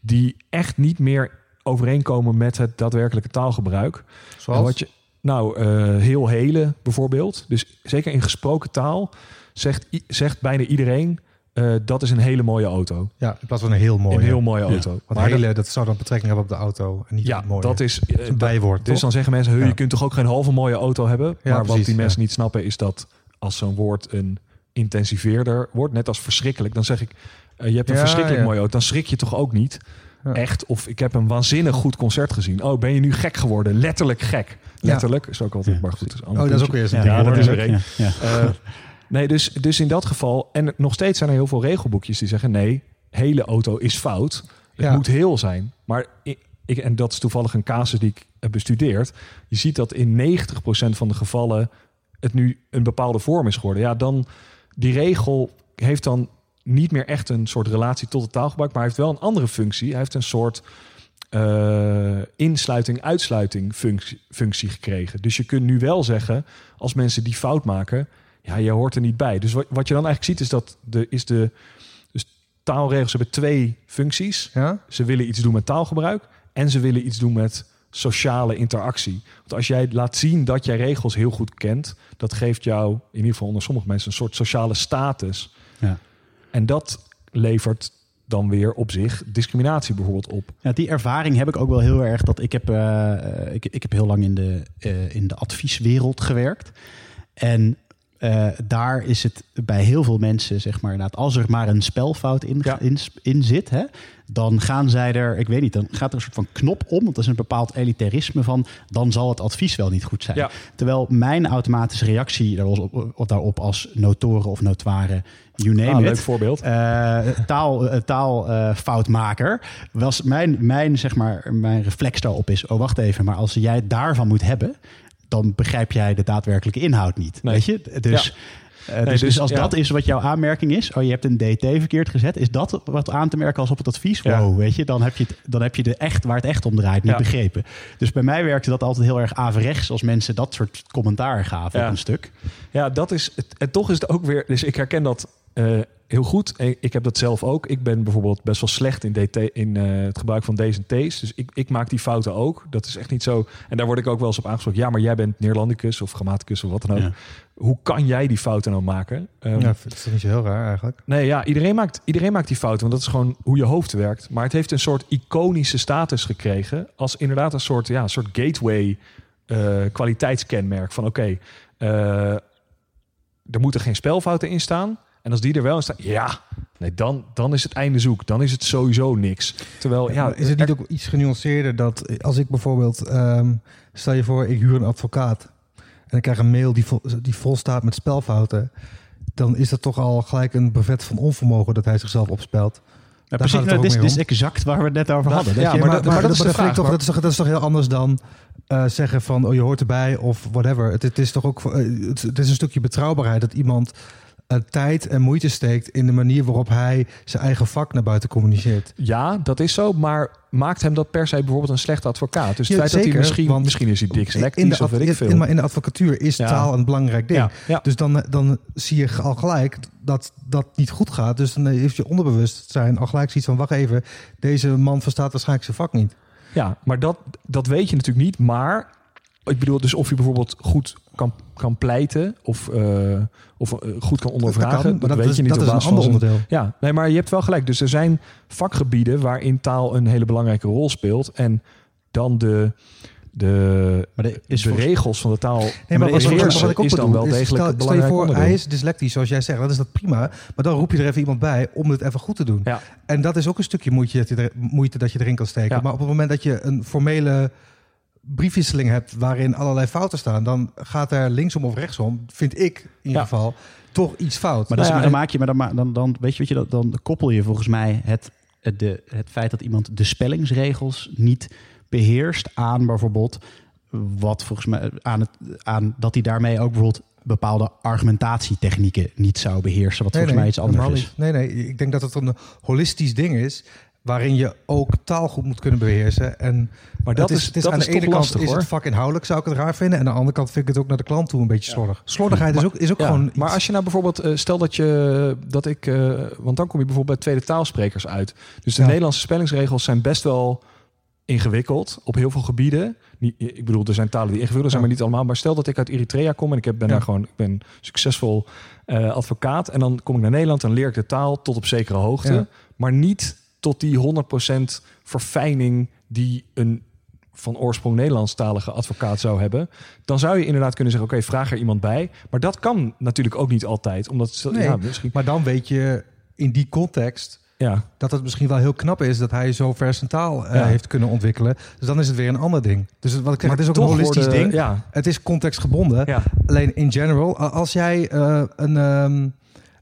die echt niet meer overeenkomen met het daadwerkelijke taalgebruik. Zoals? En wat je, nou, eh, heel hele bijvoorbeeld. Dus zeker in gesproken taal zegt, zegt bijna iedereen... eh, dat is een hele mooie auto. Ja, in plaats van een heel mooi. een heel mooie auto. Want Maar hele, dat zou dan betrekking hebben op de auto. En niet ja, het mooie. dat is, eh, een dat- bijwoord, Dus toch? dan zeggen mensen, "Huh, Ja. je kunt toch ook geen halve mooie auto hebben? Ja, maar wat die mensen niet snappen is dat als zo'n woord een intensiveerder wordt, net als verschrikkelijk, dan zeg ik, je hebt een verschrikkelijk mooie auto, dan schrik je toch ook niet? Ja. Echt, of ik heb een waanzinnig goed concert gezien. Oh, ben je nu gek geworden? Letterlijk gek. Ja. Ook is ook altijd, Ja, maar goed. is een Oh, dat is ook weer eens een Ja, ding. dat is er ja. Eh, (laughs) nee, dus, dus in dat geval, en nog steeds zijn er heel veel regelboekjes die zeggen: nee, hele auto is fout. Het Ja. moet heel zijn. Maar ik, ik, en dat is toevallig een casus die ik heb bestudeerd. Je ziet dat in 90% van de gevallen het nu een bepaalde vorm is geworden. Ja, dan die regel heeft dan niet meer echt een soort relatie tot het taalgebruik, maar hij heeft wel een andere functie. Hij heeft een soort eh, insluiting-uitsluiting functie, functie gekregen. Dus je kunt nu wel zeggen, als mensen die fout maken, ja, je hoort er niet bij. Dus wat, wat je dan eigenlijk ziet is dat de, is de dus taalregels hebben twee functies. Ja? Ze willen iets doen met taalgebruik en ze willen iets doen met sociale interactie. Want als jij laat zien dat jij regels heel goed kent, dat geeft jou in ieder geval onder sommige mensen een soort sociale status. Ja. En dat levert dan weer op zich discriminatie bijvoorbeeld op. Ja, die ervaring heb ik ook wel heel erg. Dat ik heb, eh, ik, ik heb heel lang in de, eh, in de advieswereld gewerkt. En eh, daar is het bij heel veel mensen, zeg maar, inderdaad, als er maar een spelfout in, Ja. in, in zit, hè, dan gaan zij er, ik weet niet, dan gaat er een soort van knop om. Want dat is een bepaald elitarisme van, dan zal het advies wel niet goed zijn. Ja. Terwijl mijn automatische reactie daarop, op, daarop als notoren of notoire, you name Ah, leuk it, voorbeeld. eh, taal, eh, taalfoutmaker was mijn, mijn, zeg maar, mijn reflex daarop is... oh, wacht even, maar als jij het daarvan moet hebben... dan begrijp jij de daadwerkelijke inhoud niet. Nee. Weet je? Dus, eh, dus, dus, dus als ja. dat is wat jouw aanmerking is... oh, je hebt een DT verkeerd gezet... is dat wat aan te merken als op het advies? Ja. Wow, weet je, dan heb je, het, dan heb je de echt, waar het echt om draait niet begrepen. Dus bij mij werkte dat altijd heel erg averechts... als mensen dat soort commentaar gaven Ja. op een stuk. Ja, dat is het. En toch is het ook weer. Dus ik herken dat eh, heel goed. Ik heb dat zelf ook. Ik ben bijvoorbeeld best wel slecht in, DT, in eh, het gebruik van D's en T's. Dus ik, ik maak die fouten ook. Dat is echt niet zo. En daar word ik ook wel eens op aangesproken. Ja, maar jij bent Neerlandicus of grammaticus of wat dan ook. Ja. Hoe kan jij die fouten nou maken? Ehm, Ja, dat is niet zo heel raar eigenlijk. Nee, ja, iedereen maakt, iedereen maakt die fouten, want dat is gewoon hoe je hoofd werkt. Maar het heeft een soort iconische status gekregen als inderdaad een soort, ja, een soort gateway eh, kwaliteitskenmerk van oké, eh, er moeten geen spelfouten in staan. En als die er wel in staan, ja, nee, dan, dan is het einde zoek. Dan is het sowieso niks. Terwijl, ja, is het niet ook iets genuanceerder dat als ik bijvoorbeeld, ehm, stel je voor, ik huur een advocaat en ik krijg een mail die vol, die vol staat met spelfouten, dan is dat toch al gelijk een brevet van onvermogen dat hij zichzelf opspelt. Ja, precies, nou, dit, is, dit is exact waar we het net over hadden. Dat ja, je- maar dat- maar dat is toch, maar- dat, is toch, dat is toch heel anders dan eh, zeggen van, oh je hoort erbij of whatever. Het, het is toch ook, eh, het, het is een stukje betrouwbaarheid dat iemand eh, tijd en moeite steekt in de manier waarop hij zijn eigen vak naar buiten communiceert. ja, dat is zo. Maar maakt hem dat per se bijvoorbeeld een slechte advocaat? Dus het Ja, feit dat hij misschien, want misschien is hij dik in de, selectisch of weet ik veel. in- maar in de advocatuur is Ja. taal een belangrijk ding. ja, ja. Dus dan, dan zie je al gelijk dat dat niet goed gaat. Dus dan heeft je onderbewustzijn al gelijk zoiets van... wacht even, deze man verstaat waarschijnlijk zijn vak niet. Ja, maar dat, dat weet je natuurlijk niet. Maar ik bedoel, dus of je bijvoorbeeld goed kan, kan pleiten of, eh, of eh, goed kan ondervragen, dat, kan, maar weet is, je niet dat op is een ander onderdeel. Ja, nee, maar je hebt wel gelijk. Dus er zijn vakgebieden waarin taal een hele belangrijke rol speelt. En dan de, de, maar er is de volgens- regels van de taal Nee, maar maar wat, wat, ik ook is dan wel degelijk stel, een stel je belangrijk voor, onderdeel. hij is dyslectisch, zoals jij zegt. Dat is dat prima. Maar dan roep je er even iemand bij om het even goed te doen. Ja. En dat is ook een stukje moeite dat je, er, moeite dat je erin kan steken. Ja. Maar op het moment dat je een formele briefwisseling hebt... waarin allerlei fouten staan... dan gaat er linksom of rechtsom, vind ik in ieder Ja. geval... toch iets fout. Maar dat is- Nou ja, dan maak je, maar dan, ma- dan, dan weet je wat je dat, dan koppel je volgens mij het, het, de, het feit dat iemand de spellingsregels niet beheerst aan bijvoorbeeld wat volgens mij aan het aan dat hij daarmee ook bijvoorbeeld bepaalde argumentatietechnieken niet zou beheersen, wat volgens mij iets anders is. Nee, nee, ik denk dat het een holistisch ding is... waarin je ook taal goed moet kunnen beheersen. En Maar dat is, het dat aan is de ene kant is het vakinhoudelijk, zou ik het raar vinden. En aan de andere kant vind ik het ook naar de klant toe een beetje slordig. Slordigheid is ook, is ook Ja, gewoon maar als je nou bijvoorbeeld, eh, stel dat je, dat ik, eh, want dan kom je bijvoorbeeld bij tweede taalsprekers uit. Dus de Ja. Nederlandse spellingsregels zijn best wel ingewikkeld op heel veel gebieden. Ik bedoel, er zijn talen die ingewikkelder zijn, Ja. maar niet allemaal. Maar stel dat ik uit Eritrea kom en ik heb, ben daar gewoon, ik ben succesvol eh, advocaat. En dan kom ik naar Nederland en leer ik de taal tot op zekere hoogte. Maar niet tot die 100% verfijning die een van oorsprong Nederlandstalige advocaat zou hebben. Dan zou je inderdaad kunnen zeggen, oké, vraag er iemand bij. Maar dat kan natuurlijk ook niet altijd. Omdat, Nee. ja, misschien, Maar dan weet je in die context ja, dat het misschien wel heel knap is dat hij zo ver zijn taal eh, Ja. heeft kunnen ontwikkelen. Dus dan is het weer een ander ding. Dus het- wat ik zeg, het is ook een holistisch worden- ding. Ja, Het is contextgebonden. ja. Alleen in general, als jij eh, een, ehm,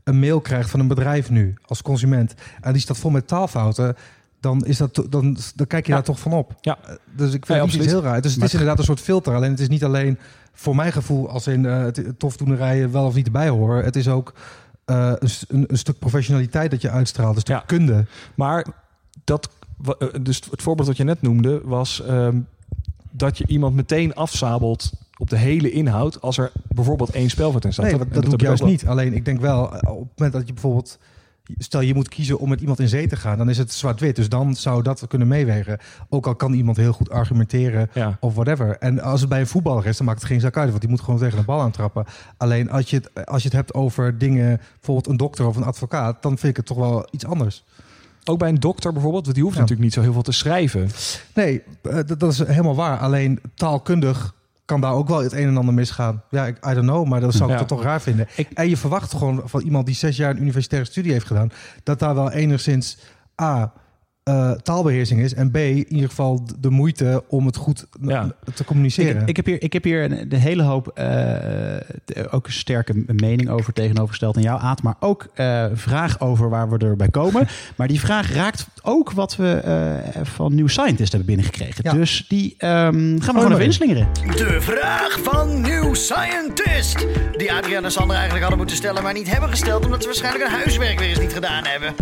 een mail krijgt van een bedrijf nu als consument en die staat vol met taalfouten, dan, is dat, dan, dan kijk je Ja. daar toch van op. Ja. Eh, Dus ik vind Ja, het absoluut. iets heel raar. Dus het Maar is inderdaad een soort filter. Alleen het is niet alleen voor mijn gevoel als in het tofdoenerijen wel of niet erbij horen. Het is ook eh, een, een, stuk professionaliteit dat je uitstraalt, een stuk Ja. kunde. Maar dat, dus het voorbeeld dat je net noemde was ehm, dat je iemand meteen afzabelt op de hele inhoud als er bijvoorbeeld één spelfout in staat. Nee, Dat- dat, dat doe ik juist niet. Alleen ik denk wel, eh, op het moment dat je bijvoorbeeld... Stel je moet kiezen om met iemand in zee te gaan, dan is het zwart-wit. Dus dan zou dat kunnen meewegen. Ook al kan iemand heel goed argumenteren Ja. of whatever. En als het bij een voetballer is, dan maakt het geen zak uit. Want die moet gewoon tegen de bal aantrappen. Alleen als je het, als je het hebt over dingen, bijvoorbeeld een dokter of een advocaat... dan vind ik het toch wel iets anders. Ook bij een dokter bijvoorbeeld, want die hoeft Ja. natuurlijk niet zo heel veel te schrijven. Nee, eh, dat, dat is helemaal waar. Alleen taalkundig kan daar ook wel het een en ander misgaan. Ja, ik, I don't know, maar dat zou ik Ja. toch toch raar vinden. Ik- En je verwacht gewoon van iemand die zes jaar een universitaire studie heeft gedaan... dat daar wel enigszins A, eh, taalbeheersing is... en B, in ieder geval de moeite om het goed Ja. te communiceren. Ik, ik heb hier, ik heb hier een, de hele hoop, eh, de- ook een sterke mening over tegenovergesteld aan jou, Aad. Maar ook eh, een vraag over waar we erbij komen. (laughs) maar die vraag raakt ook wat we eh, van New Scientist hebben binnengekregen. Ja. Dus die ehm, gaan we gewoon even in. inslingeren. De vraag van New Scientist. Die Adriaan en Sander eigenlijk hadden moeten stellen, maar niet hebben gesteld. Omdat ze waarschijnlijk hun huiswerk weer eens niet gedaan hebben.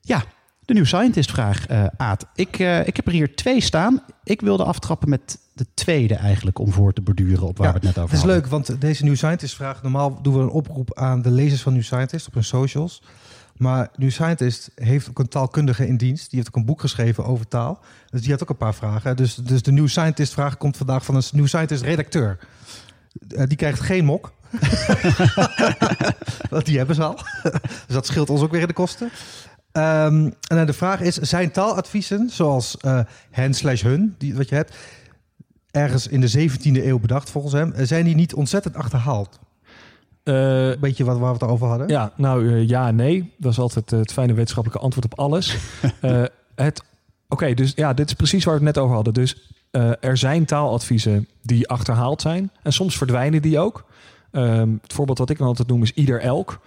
Ja, de New Scientist vraag, eh Aad. Ik, eh, ik heb er hier twee staan. Ik wilde aftrappen met de tweede eigenlijk om voor te borduren op waar Ja, we het net over Het is hadden. leuk, want deze New Scientist vraag... normaal doen we een oproep aan de lezers van New Scientist op hun socials... Maar New Scientist heeft ook een taalkundige in dienst. Die heeft ook een boek geschreven over taal. Dus die had ook een paar vragen. Dus, dus de New Scientist vraag komt vandaag van een New Scientist redacteur. Eh, die krijgt geen mok. (laughs) Want die hebben ze al. (laughs) dus dat scheelt ons ook weer in de kosten. Ehm, en dan de vraag is, zijn taaladviezen zoals eh, hen slash hun, die, wat je hebt, ergens in de 17e eeuw bedacht volgens hem, eh, zijn die niet ontzettend achterhaald? Een beetje wat waar we het over hadden. ja, nou ja, nee. Dat is altijd het fijne wetenschappelijke antwoord op alles. (laughs) Het, Oké, dus ja, dit is precies waar we het net over hadden. Dus er zijn taaladviezen die achterhaald zijn. En soms verdwijnen die ook. Ehm, het voorbeeld wat ik dan altijd noem is ieder elk.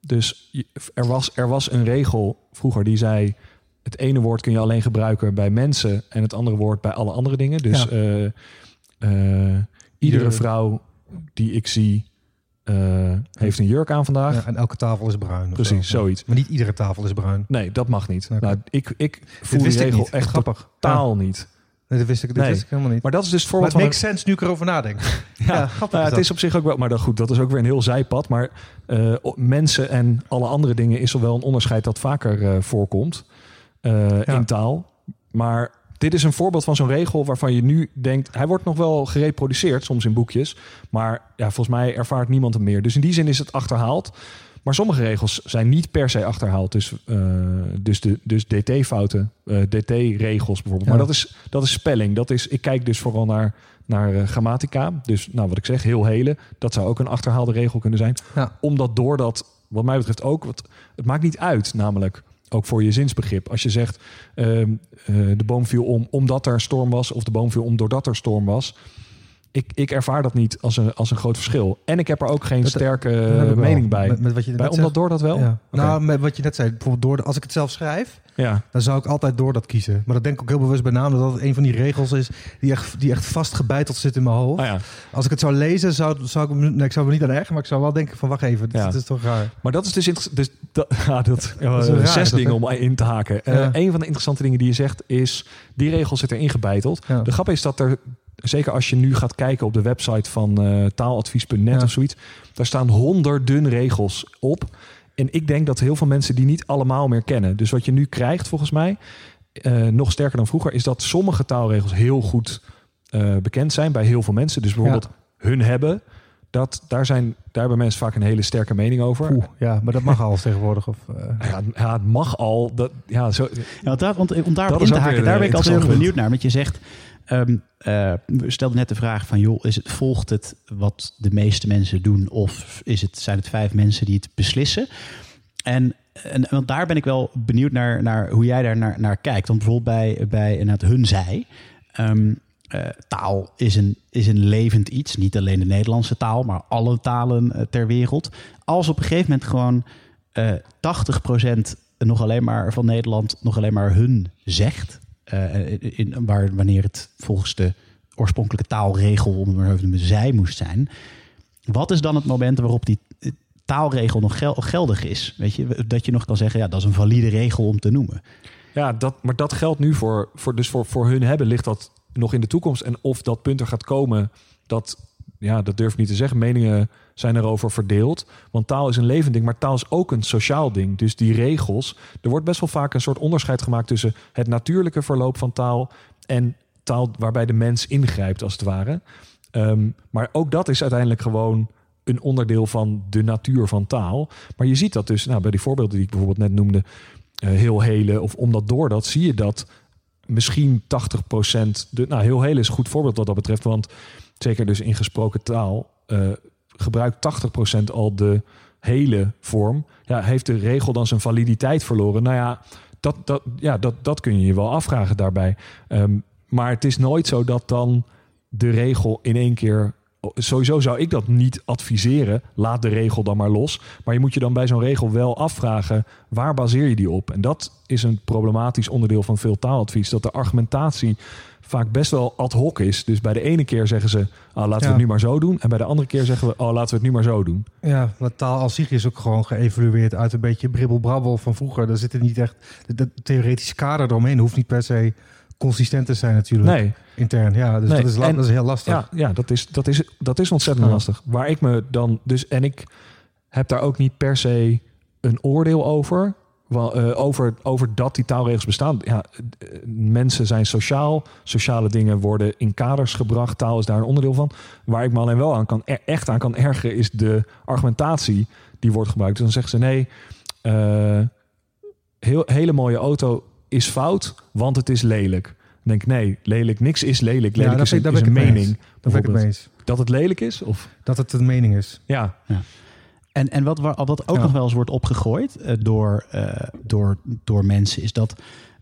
Dus er was, er was een regel vroeger die zei... het ene woord kun je alleen gebruiken bij mensen... en het andere woord bij alle andere dingen. Dus Ja. eh, eh, iedere vrouw die ik zie... eh, heeft een jurk aan vandaag. Ja, en elke tafel is bruin. Precies, zo. zoiets. Maar niet iedere tafel is bruin. Nee, dat mag niet. Nou, ik, ik voel die regel echt grappig. totaal niet. Nee, dat wist ik, dit Nee. wist ik helemaal niet. Maar dat is dus Maar voorbeeld het van... makes sense nu ik erover nadenk. (laughs) Ja, Ja, grappig Nou, het is op zich ook wel, maar dan goed, dat is ook weer een heel zijpad. Maar o- mensen en alle andere dingen is er wel een onderscheid dat vaker eh, voorkomt eh, Ja. in taal. Maar dit is een voorbeeld van zo'n regel waarvan je nu denkt, hij wordt nog wel gereproduceerd, soms in boekjes. Maar ja, volgens mij ervaart niemand hem meer. Dus in die zin is het achterhaald. Maar sommige regels zijn niet per se achterhaald. Dus, eh, dus, de, dus DT-fouten, eh, DT-regels bijvoorbeeld. Ja. Maar dat is, dat is spelling. Dat is, ik kijk dus vooral naar, naar eh, grammatica. Dus nou, wat ik zeg, heel hele. Dat zou ook een achterhaalde regel kunnen zijn. Ja. Omdat door dat, wat mij betreft ook... Wat, het maakt niet uit, namelijk ook voor je zinsbegrip. Als je zegt, ehm, eh, de boom viel om omdat er storm was... of de boom viel om doordat er storm was... Ik, ik ervaar dat niet als een, als een groot verschil. En ik heb er ook geen Dat- sterke Dat mening bij. Met, met wat je bij net omdat zegt. door dat wel? Ja. Nou, met wat je net zei, bijvoorbeeld door de, als ik het zelf schrijf, Ja. dan zou ik altijd door dat kiezen. Maar dat denk ik ook heel bewust bij naam, dat dat een van die regels is die echt, die echt vastgebeiteld zit in mijn hoofd. Oh ja. Als ik het zou lezen, zou, zou ik, nee, ik zou me niet aan ergeren, maar ik zou wel denken van wacht even, dit, is toch raar. Maar dat is dus, dus dat, (laughs) ja, dat, Dat is raar, zes dingen om in te haken. Eh, een van de interessante dingen die je zegt is, die regel zit erin gebeiteld. Ja. De grap is dat er, zeker als je nu gaat kijken op de website van eh, taaladvies.net Ja. of zoiets, daar staan honderden regels op. En ik denk dat heel veel mensen die niet allemaal meer kennen. Dus wat je nu krijgt volgens mij, eh, nog sterker dan vroeger, is dat sommige taalregels heel goed eh, bekend zijn bij heel veel mensen. Dus bijvoorbeeld hun hebben, dat, daar, zijn, daar hebben mensen vaak een hele sterke mening over. Oeh, ja, maar dat mag al (laughs) tegenwoordig. Of, Ja, het- ja, het mag al. Dat, ja, zo, Ja, want daar, want, om daarop in te haken, daar ben ik altijd heel benieuwd naar. Want je zegt, ehm eh, we stelden net de vraag van, joh, is het, volgt het wat de meeste mensen doen? Of is het, zijn het vijf mensen die het beslissen? En, en want daar ben ik wel benieuwd naar, naar hoe jij daar naar, naar kijkt. Want bijvoorbeeld bij, bij hun zij. ehm, eh, taal is een, is een levend iets. Niet alleen de Nederlandse taal, maar alle talen eh, ter wereld. Als op een gegeven moment gewoon eh 80% nog alleen maar van Nederland nog alleen maar hun zegt. Eh, in, waar, wanneer het volgens de oorspronkelijke taalregel, te noemen, zij moest zijn. Wat is dan het moment waarop die eh, taalregel nog gel- geldig is? Weet je, dat je nog kan zeggen, ja, dat is een valide regel om te noemen. ja, dat, maar dat geldt nu voor, voor, dus voor, voor hun hebben, ligt dat nog in de toekomst. En of dat punt er gaat komen, dat, ja, dat durf ik niet te zeggen. Meningen zijn erover verdeeld. Want taal is een levend ding, maar taal is ook een sociaal ding. Dus die regels, er wordt best wel vaak een soort onderscheid gemaakt tussen het natuurlijke verloop van taal en taal waarbij de mens ingrijpt, als het ware. Ehm, maar ook dat is uiteindelijk gewoon een onderdeel van de natuur van taal. Maar je ziet dat dus, nou, bij die voorbeelden die ik bijvoorbeeld net noemde, eh, heel hele of omdat door dat, zie je dat misschien 80%, de, nou heel hele is een goed voorbeeld wat dat betreft, want zeker dus in gesproken taal eh, gebruikt 80% al de hele vorm. Ja, heeft de regel dan zijn validiteit verloren? Nou ja, dat, dat, ja, dat, dat kun je je wel afvragen daarbij. Ehm, maar het is nooit zo dat dan de regel in één keer. Sowieso zou ik dat niet adviseren. Laat de regel dan maar los. Maar je moet je dan bij zo'n regel wel afvragen: waar baseer je die op? En dat is een problematisch onderdeel van veel taaladvies. Dat de argumentatie vaak best wel ad hoc is. Dus bij de ene keer zeggen ze: ah, laten we het nu maar zo doen. En bij de andere keer zeggen we: oh, laten we het nu maar zo doen. ja, want taal als zich is ook gewoon geëvolueerd uit een beetje bribbelbrabbel van vroeger. Daar zit er niet echt... De, theoretische kader eromheen hoeft niet per se consistent te zijn natuurlijk. Nee, Intern, ja. Dus Nee, dat, is en- dat is heel lastig. Ja, ja dat, is, dat, is, dat is ontzettend Ja. lastig. Waar ik me dan dus, en ik heb daar ook niet per se een oordeel over. Eh, over, over dat die taalregels bestaan. Ja, eh, mensen zijn sociaal. Sociale dingen worden in kaders gebracht. Taal is daar een onderdeel van. Waar ik me alleen wel aan kan, echt aan kan ergeren, is de argumentatie die wordt gebruikt. Dus dan zeggen ze nee, eh, heel, hele mooie auto is fout, want het is lelijk. Dan denk ik nee, lelijk, niks is lelijk. Ja, Lelijk is, een, ik- is een mee mening. Ben ik het mee eens. Dat het lelijk is? Of Dat het een mening is. ja, En, en wat, wa- wat ook Ja. nog wel eens wordt opgegooid eh, door, eh, door, door mensen, is dat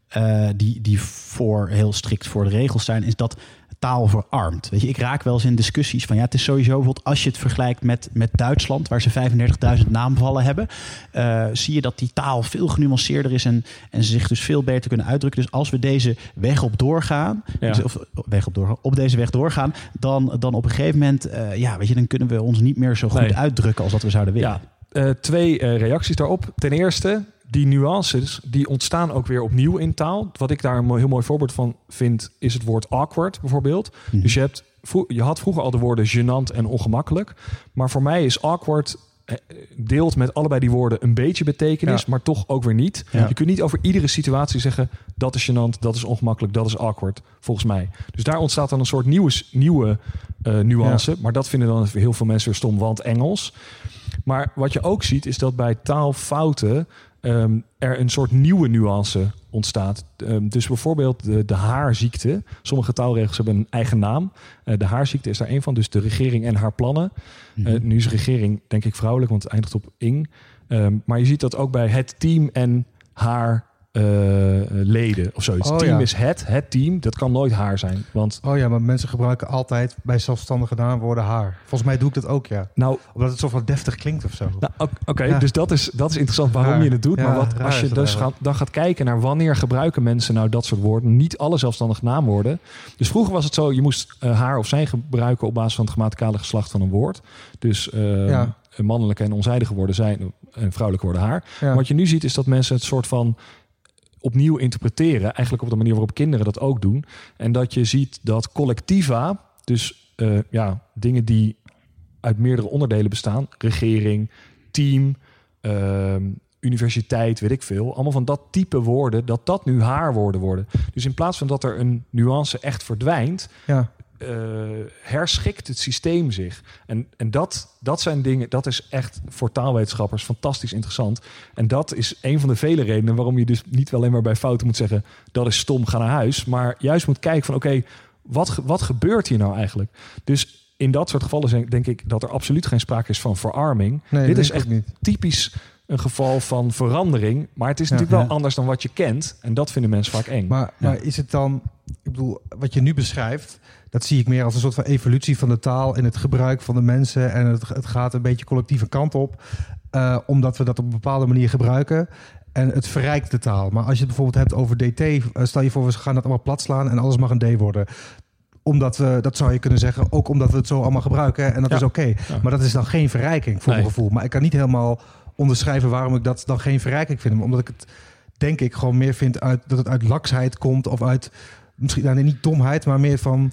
eh, die, die voor heel strikt voor de regels zijn, is dat taal verarmt. Weet je, ik raak wel eens in discussies van ja, het is sowieso bijvoorbeeld als je het vergelijkt met, met Duitsland, waar ze 35.000 naamvallen hebben, eh, zie je dat die taal veel genuanceerder is en, en ze zich dus veel beter kunnen uitdrukken. Dus als we deze weg op doorgaan, Ja. dus- of weg op, doorgaan, op deze weg doorgaan, dan, dan op een gegeven moment, eh, ja, weet je, dan kunnen we ons niet meer zo goed Nee. uitdrukken als dat we zouden willen. ja. Eh, twee eh, reacties daarop. Ten eerste, die nuances die ontstaan ook weer opnieuw in taal. Wat ik daar een heel mooi voorbeeld van vind, is het woord awkward bijvoorbeeld. Mhm. Dus je, hebt, je had vroeger al de woorden gênant en ongemakkelijk. Maar voor mij is awkward deelt met allebei die woorden een beetje betekenis, Ja. maar toch ook weer niet. Ja. Je kunt niet over iedere situatie zeggen dat is gênant, dat is ongemakkelijk, dat is awkward, volgens mij. Dus daar ontstaat dan een soort nieuwe, nieuwe eh, nuance. Maar dat vinden dan heel veel mensen weer stom, want Engels. Maar wat je ook ziet, is dat bij taalfouten ehm, er een soort nieuwe nuance ontstaat. Ehm, dus bijvoorbeeld de, de haarziekte. Sommige taalregels hebben een eigen naam. Eh, de haarziekte is daar een van. Dus de regering en haar plannen. Mhm. Eh, nu is regering denk ik vrouwelijk, want het eindigt op ing. Ehm, maar je ziet dat ook bij het team en haar leden of zoiets. Oh, team ja. is het, het team. Dat kan nooit haar zijn. Want Oh ja, maar mensen gebruiken altijd bij zelfstandige naamwoorden haar. Volgens mij doe ik dat ook, ja. nou, Omdat het zo van deftig klinkt of zo. Nou, Oké, Ja. dus dat is, dat is interessant waarom je het doet. Ja, maar wat, als je dus gaat, dan gaat kijken naar wanneer gebruiken mensen nou dat soort woorden. Niet alle zelfstandige naamwoorden. Dus vroeger was het zo, je moest eh, haar of zijn gebruiken op basis van het grammaticale geslacht van een woord. Dus eh, Ja. mannelijke en onzijdige woorden zijn en vrouwelijke woorden haar. Wat je nu ziet is dat mensen het soort van opnieuw interpreteren. Eigenlijk op de manier waarop kinderen dat ook doen. En dat je ziet dat collectiva, dus eh, ja, dingen die uit meerdere onderdelen bestaan, regering, team, ehm, universiteit, weet ik veel. Allemaal van dat type woorden, dat dat nu haar woorden worden. Dus in plaats van dat er een nuance echt verdwijnt, Ja. Eh, herschikt het systeem zich. En, en dat, dat zijn dingen, dat is echt voor taalwetenschappers fantastisch interessant. En dat is een van de vele redenen waarom je dus niet alleen maar bij fouten moet zeggen: dat is stom, ga naar huis. Maar juist moet kijken van: oké, wat, wat gebeurt hier nou eigenlijk? Dus in dat soort gevallen zijn- denk ik dat er absoluut geen sprake is van verarming. Nee, Dit is echt niet. typisch een geval van verandering. Maar het is Ja, natuurlijk wel ja. anders dan wat je kent. En dat vinden mensen vaak eng. Maar, Ja. maar is het dan, ik bedoel, wat je nu beschrijft, dat zie ik meer als een soort van evolutie van de taal in het gebruik van de mensen. En het, het gaat een beetje collectieve kant op, eh, omdat we dat op een bepaalde manier gebruiken. En het verrijkt de taal. Maar als je het bijvoorbeeld hebt over DT, eh, stel je voor, we gaan dat allemaal plat slaan en alles mag een D worden. Omdat we, dat zou je kunnen zeggen, ook omdat we het zo allemaal gebruiken. En dat Ja. is oké. Ja. Maar dat is dan geen verrijking voor Nee. mijn gevoel. Maar ik kan niet helemaal onderschrijven waarom ik dat dan geen verrijking vind. Omdat ik het, denk ik, gewoon meer vind uit, dat het uit laksheid komt. Of uit, misschien nou, nee, niet domheid, maar meer van...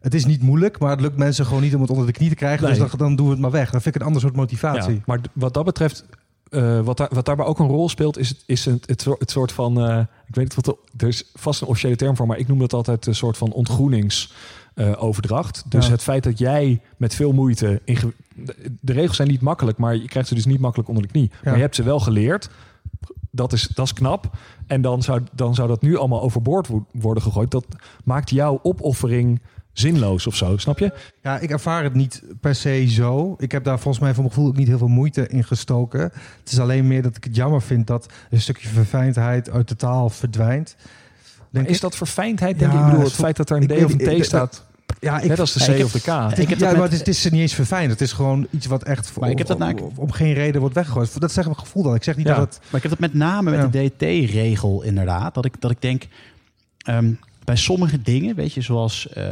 Het is niet moeilijk, maar het lukt mensen gewoon niet om het onder de knie te krijgen. Nee. Dus dan, dan doen we het maar weg. Dan vind ik een ander soort motivatie. Ja, maar wat dat betreft, eh, wat, daar, wat daarbij ook een rol speelt, is het, is het, het, soort- het soort van. eh, ik weet niet wat. de- Er is vast een officiële term voor, maar ik noem dat altijd een soort van ontgroeningsoverdracht. dus Ja. het feit dat jij met veel moeite. inge- de, regels zijn niet makkelijk, maar je krijgt ze dus niet makkelijk onder de knie. Maar je hebt ze wel geleerd. Dat is, dat is knap. En dan zou, dan zou dat nu allemaal overboord wo- worden gegooid. Dat maakt jouw opoffering zinloos of zo, snap je? Ja, ik ervaar het niet per se zo. Ik heb daar volgens mij voor mijn gevoel ook niet heel veel moeite in gestoken. Het is alleen meer dat ik het jammer vind dat een stukje verfijndheid uit de taal verdwijnt. Denk is ik- dat verfijndheid, denk Ja, ik? Ik bedoel, het feit dat er een D of een T staat, Ja, ik, net als de C heb- of de K. ik heb ja, maar het is, het is niet eens verfijnd. Het is gewoon iets wat echt voor, Maar ik heb dat om, nou- om, om geen reden wordt weggegooid. Dat zeg ik mijn gevoel dan. Ik zeg niet Ja. dat het... Maar ik heb dat met name met Ja. de DT-regel inderdaad. Dat ik, dat ik denk, ehm, bij sommige dingen, weet je, zoals eh,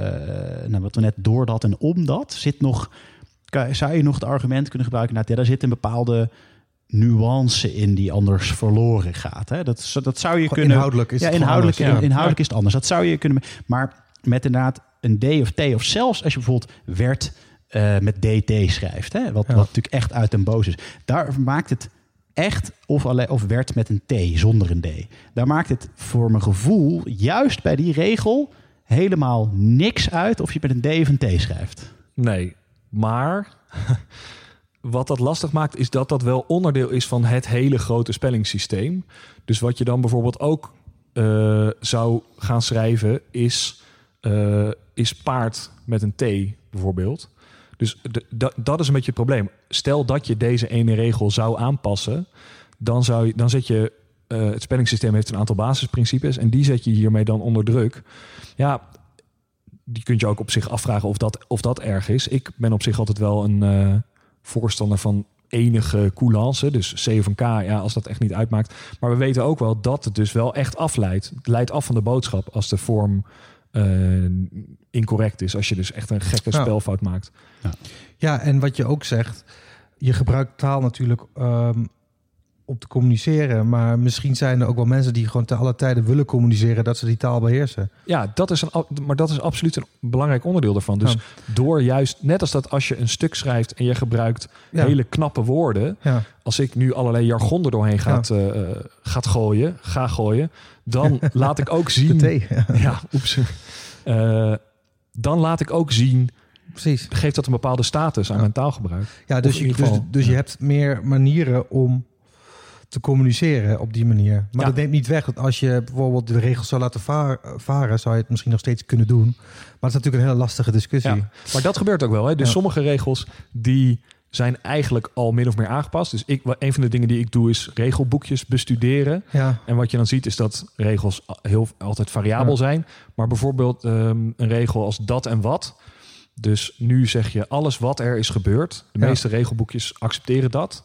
nou, wat we net door dat en om dat, zit nog, kan- zou je nog het argument kunnen gebruiken, nou, ja, daar zit een bepaalde nuance in die anders verloren gaat. Hè? Dat, dat zou je kunnen... inhoudelijk is ja, het inhoudelijk, anders. Ja. inhoudelijk is het anders. Dat zou je kunnen... Maar met inderdaad een D of T, of zelfs als je bijvoorbeeld werd eh, met DT schrijft, hè? Wat, Ja. wat natuurlijk echt uit den boos is. Daar maakt het echt of, alleen, of werd met een T zonder een D. Daar maakt het voor mijn gevoel, juist bij die regel, helemaal niks uit of je met een D of een T schrijft. Nee, maar (laughs) wat dat lastig maakt is dat dat wel onderdeel is van het hele grote spellingssysteem. Dus wat je dan bijvoorbeeld ook eh, zou gaan schrijven is, eh, is paard met een T bijvoorbeeld. Dus dat is een beetje het probleem. Stel dat je deze ene regel zou aanpassen, dan, zou je, dan zet je eh, het spellingssysteem heeft een aantal basisprincipes en die zet je hiermee dan onder druk. Ja, die kunt je ook op zich afvragen of dat, of dat erg is. Ik ben op zich altijd wel een eh, voorstander van enige coulance. Dus C of K, ja, als dat echt niet uitmaakt. Maar we weten ook wel dat het dus wel echt afleidt. Het leidt af van de boodschap als de vorm incorrect is. Als je dus echt een gekke Ja. spelfout maakt. Ja, en wat je ook zegt, je gebruikt taal natuurlijk ehm, om te communiceren. Maar misschien zijn er ook wel mensen die gewoon te alle tijden willen communiceren dat ze die taal beheersen. Ja, dat is een, maar dat is absoluut een belangrijk onderdeel daarvan. Dus Ja. door juist, net als dat als je een stuk schrijft en je gebruikt Ja. hele knappe woorden. Ja. Als ik nu allerlei jargon er doorheen gaat, eh, gaat gooien, ga gooien, dan (laughs) laat ik ook zien. (laughs) Ja. Oeps. Eh, dan laat ik ook zien, Precies. geeft dat een bepaalde status aan Ja. mijn taalgebruik. Ja, dus, je, dus, dus je hebt meer manieren om te communiceren op die manier. Maar Ja. dat neemt niet weg dat als je bijvoorbeeld de regels zou laten va- varen, zou je het misschien nog steeds kunnen doen. Maar het is natuurlijk een hele lastige discussie. Ja. Maar dat gebeurt ook wel. Hè? Dus Ja. sommige regels die zijn eigenlijk al min of meer aangepast. Dus ik, een van de dingen die ik doe is regelboekjes bestuderen. Ja, En wat je dan ziet is dat regels heel, altijd variabel Ja. zijn. Maar bijvoorbeeld ehm, een regel als dat en wat. Dus nu zeg je alles wat er is gebeurd. De Ja. meeste regelboekjes accepteren dat.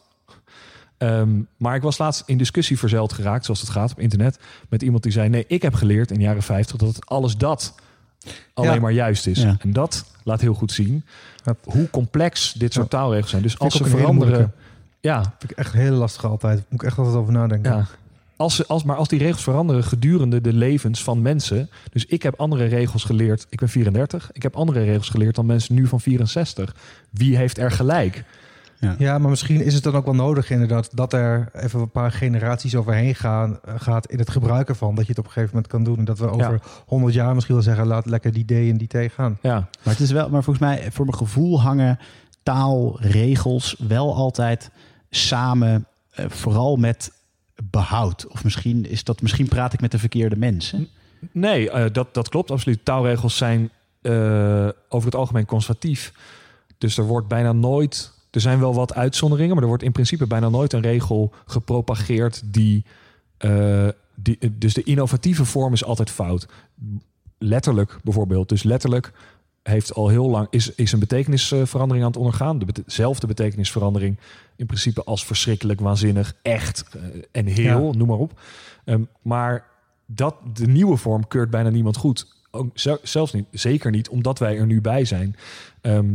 Ehm, maar ik was laatst in discussie verzeild geraakt, zoals het gaat op internet, met iemand die zei: Nee, ik heb geleerd in de jaren 50 dat alles dat alleen Ja. maar juist is. Ja. En dat laat heel goed zien hoe complex dit soort taalregels zijn. Dus als ze veranderen. Ja, vind ik echt heel lastig altijd. Moet ik echt altijd over nadenken. Als, als, maar als die regels veranderen gedurende de levens van mensen. Dus ik heb andere regels geleerd. Ik ben 34. Ik heb andere regels geleerd dan mensen nu van 64. Wie heeft er gelijk? Ja, maar misschien is het dan ook wel nodig inderdaad dat er even een paar generaties overheen gaan, gaat in het gebruiken van. Dat je het op een gegeven moment kan doen. En dat we over 100 jaar misschien wel zeggen, laat lekker die D en die T gaan. Ja, Maar het is wel, maar volgens mij, voor mijn gevoel hangen taal, regels wel altijd samen, eh, vooral met behoud. Of misschien is dat, misschien praat ik met de verkeerde mensen. Nee, eh, dat, dat klopt absoluut. Taalregels zijn eh, over het algemeen conservatief. Dus er wordt bijna nooit. Er zijn wel wat uitzonderingen, maar er wordt in principe bijna nooit een regel gepropageerd die. eh, die dus de innovatieve vorm is altijd fout. Letterlijk bijvoorbeeld. Dus letterlijk heeft al heel lang is, is een betekenisverandering aan het ondergaan. De dezelfde betekenisverandering in principe als verschrikkelijk, waanzinnig, echt eh, en heel, noem maar op. Ehm, maar dat de nieuwe vorm keurt bijna niemand goed. Ook zel- zelfs niet, zeker niet, omdat wij er nu bij zijn. Ehm,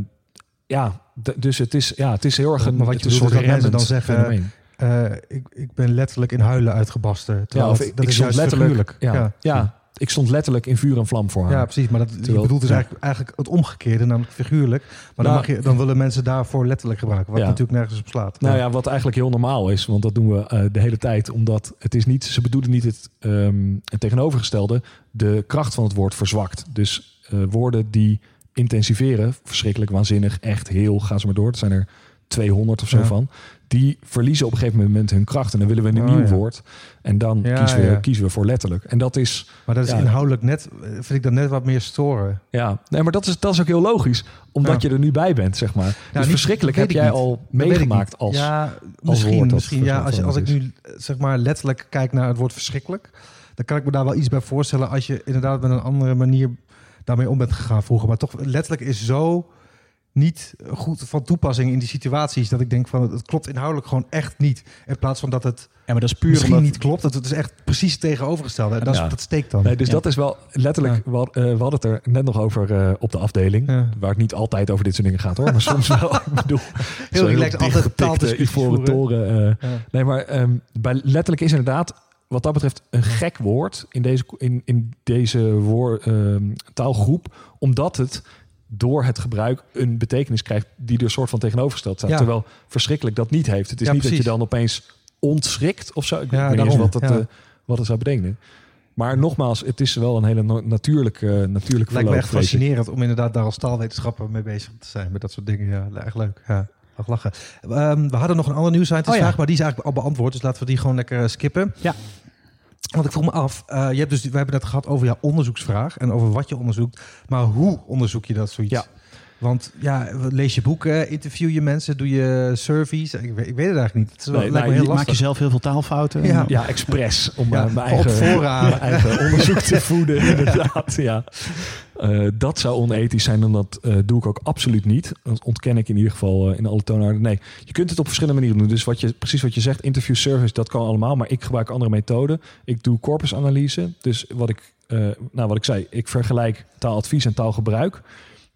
ja, dus het is, ja, het is heel erg een, Maar wat je bedoelt dat mensen dan zeggen. Eh, ik, ik ben letterlijk in huilen uitgebarsten. Terwijl Ja, of ik, dat ik is stond juist letterlijk, ja, ja. ja. ik stond letterlijk in vuur en vlam voor haar. Ja, precies. Maar dat, je Terwijl- bedoelt dus ja. eigenlijk, eigenlijk het omgekeerde, namelijk figuurlijk. Maar dan, Nou- mag je, dan willen mensen daarvoor letterlijk gebruiken. Wat natuurlijk nergens op slaat. Nou ja, wat eigenlijk heel normaal is, want dat doen we eh, de hele tijd, omdat het is niet, ze bedoelen niet het, ehm, het tegenovergestelde, de kracht van het woord verzwakt. Dus eh, woorden die intensiveren, verschrikkelijk, waanzinnig, echt, heel, ga ze maar door. Het zijn er 200 of zo Ja. van. Die verliezen op een gegeven moment hun kracht en dan willen we een Oh, nieuw ja. woord. En dan Ja, kiezen, we, kiezen we voor letterlijk. En dat is, Maar dat is inhoudelijk net, vind ik dat net wat meer storen. ja, nee, maar dat is, dat is ook heel logisch, omdat je er nu bij bent, zeg maar. dus niet- verschrikkelijk heb jij niet. al meegemaakt als... Ja, misschien. woord dat misschien ja, als, je, als ik nu zeg maar letterlijk kijk naar het woord verschrikkelijk, dan kan ik me daar wel iets bij voorstellen als je inderdaad met een andere manier daarmee om bent gegaan vroeger. Maar toch, letterlijk is zo niet goed van toepassing in die situaties dat ik denk van het klopt inhoudelijk gewoon echt niet. In plaats van dat het Ja, maar dat is puur misschien omdat... niet klopt, dat het is echt precies het tegenovergestelde. En dat, is- Ja. dat steekt dan. Nee, dus Ja. dat is wel letterlijk. We, had- eh, we hadden het er net nog over eh, op de afdeling. Ja. Waar het niet altijd over dit soort dingen gaat hoor. Maar soms (laughs) wel. Ik bedoel, Heel relaxed, altijd ivoren voeren. toren. eh. Ja. nee, maar ehm, bij letterlijk is inderdaad wat dat betreft een gek woord in deze, in, in deze woor, ehm, taalgroep. Omdat het door het gebruik een betekenis krijgt die er soort van tegenovergesteld staat. Ja. Terwijl verschrikkelijk dat niet heeft. Het is Ja, niet dat je dan opeens ontschrikt of zo. Ik Ja, weet niet eens wat het, eh, wat het zou betekenen. Maar nogmaals, het is wel een hele natuurlijke, uh, natuurlijke Lijkt me echt fascinerend om inderdaad daar als taalwetenschapper mee bezig te zijn. Met dat soort dingen. Ja, echt leuk. Ja, lachen. Ehm, we hadden nog een andere nieuws Oh ja. maar die is eigenlijk al beantwoord. Dus laten we die gewoon lekker eh, skippen. Ja. Want ik vroeg me af, eh, je hebt dus, we hebben het gehad over jouw onderzoeksvraag en over wat je onderzoekt. Maar hoe onderzoek je dat zoiets? Ja. Want ja, lees je boeken, interview je mensen, doe je surveys? Ik weet, ik weet het eigenlijk niet. Het is wel, Nee, lijkt nou, me heel Maak je lastig. zelf heel veel taalfouten? Ja. Ja, expres. Om Ja, eh, mijn, eigen, voorraad. mijn (laughs) eigen onderzoek te voeden, inderdaad. Ja. Eh, dat zou onethisch zijn en dat eh, doe ik ook absoluut niet. Dat ontken ik in ieder geval in alle toonaarden. Nee, je kunt het op verschillende manieren doen. Dus wat je, precies wat je zegt, interview service, dat kan allemaal. Maar ik gebruik andere methoden. Ik doe corpusanalyse. Dus wat ik, eh, nou, wat ik zei, ik vergelijk taaladvies en taalgebruik.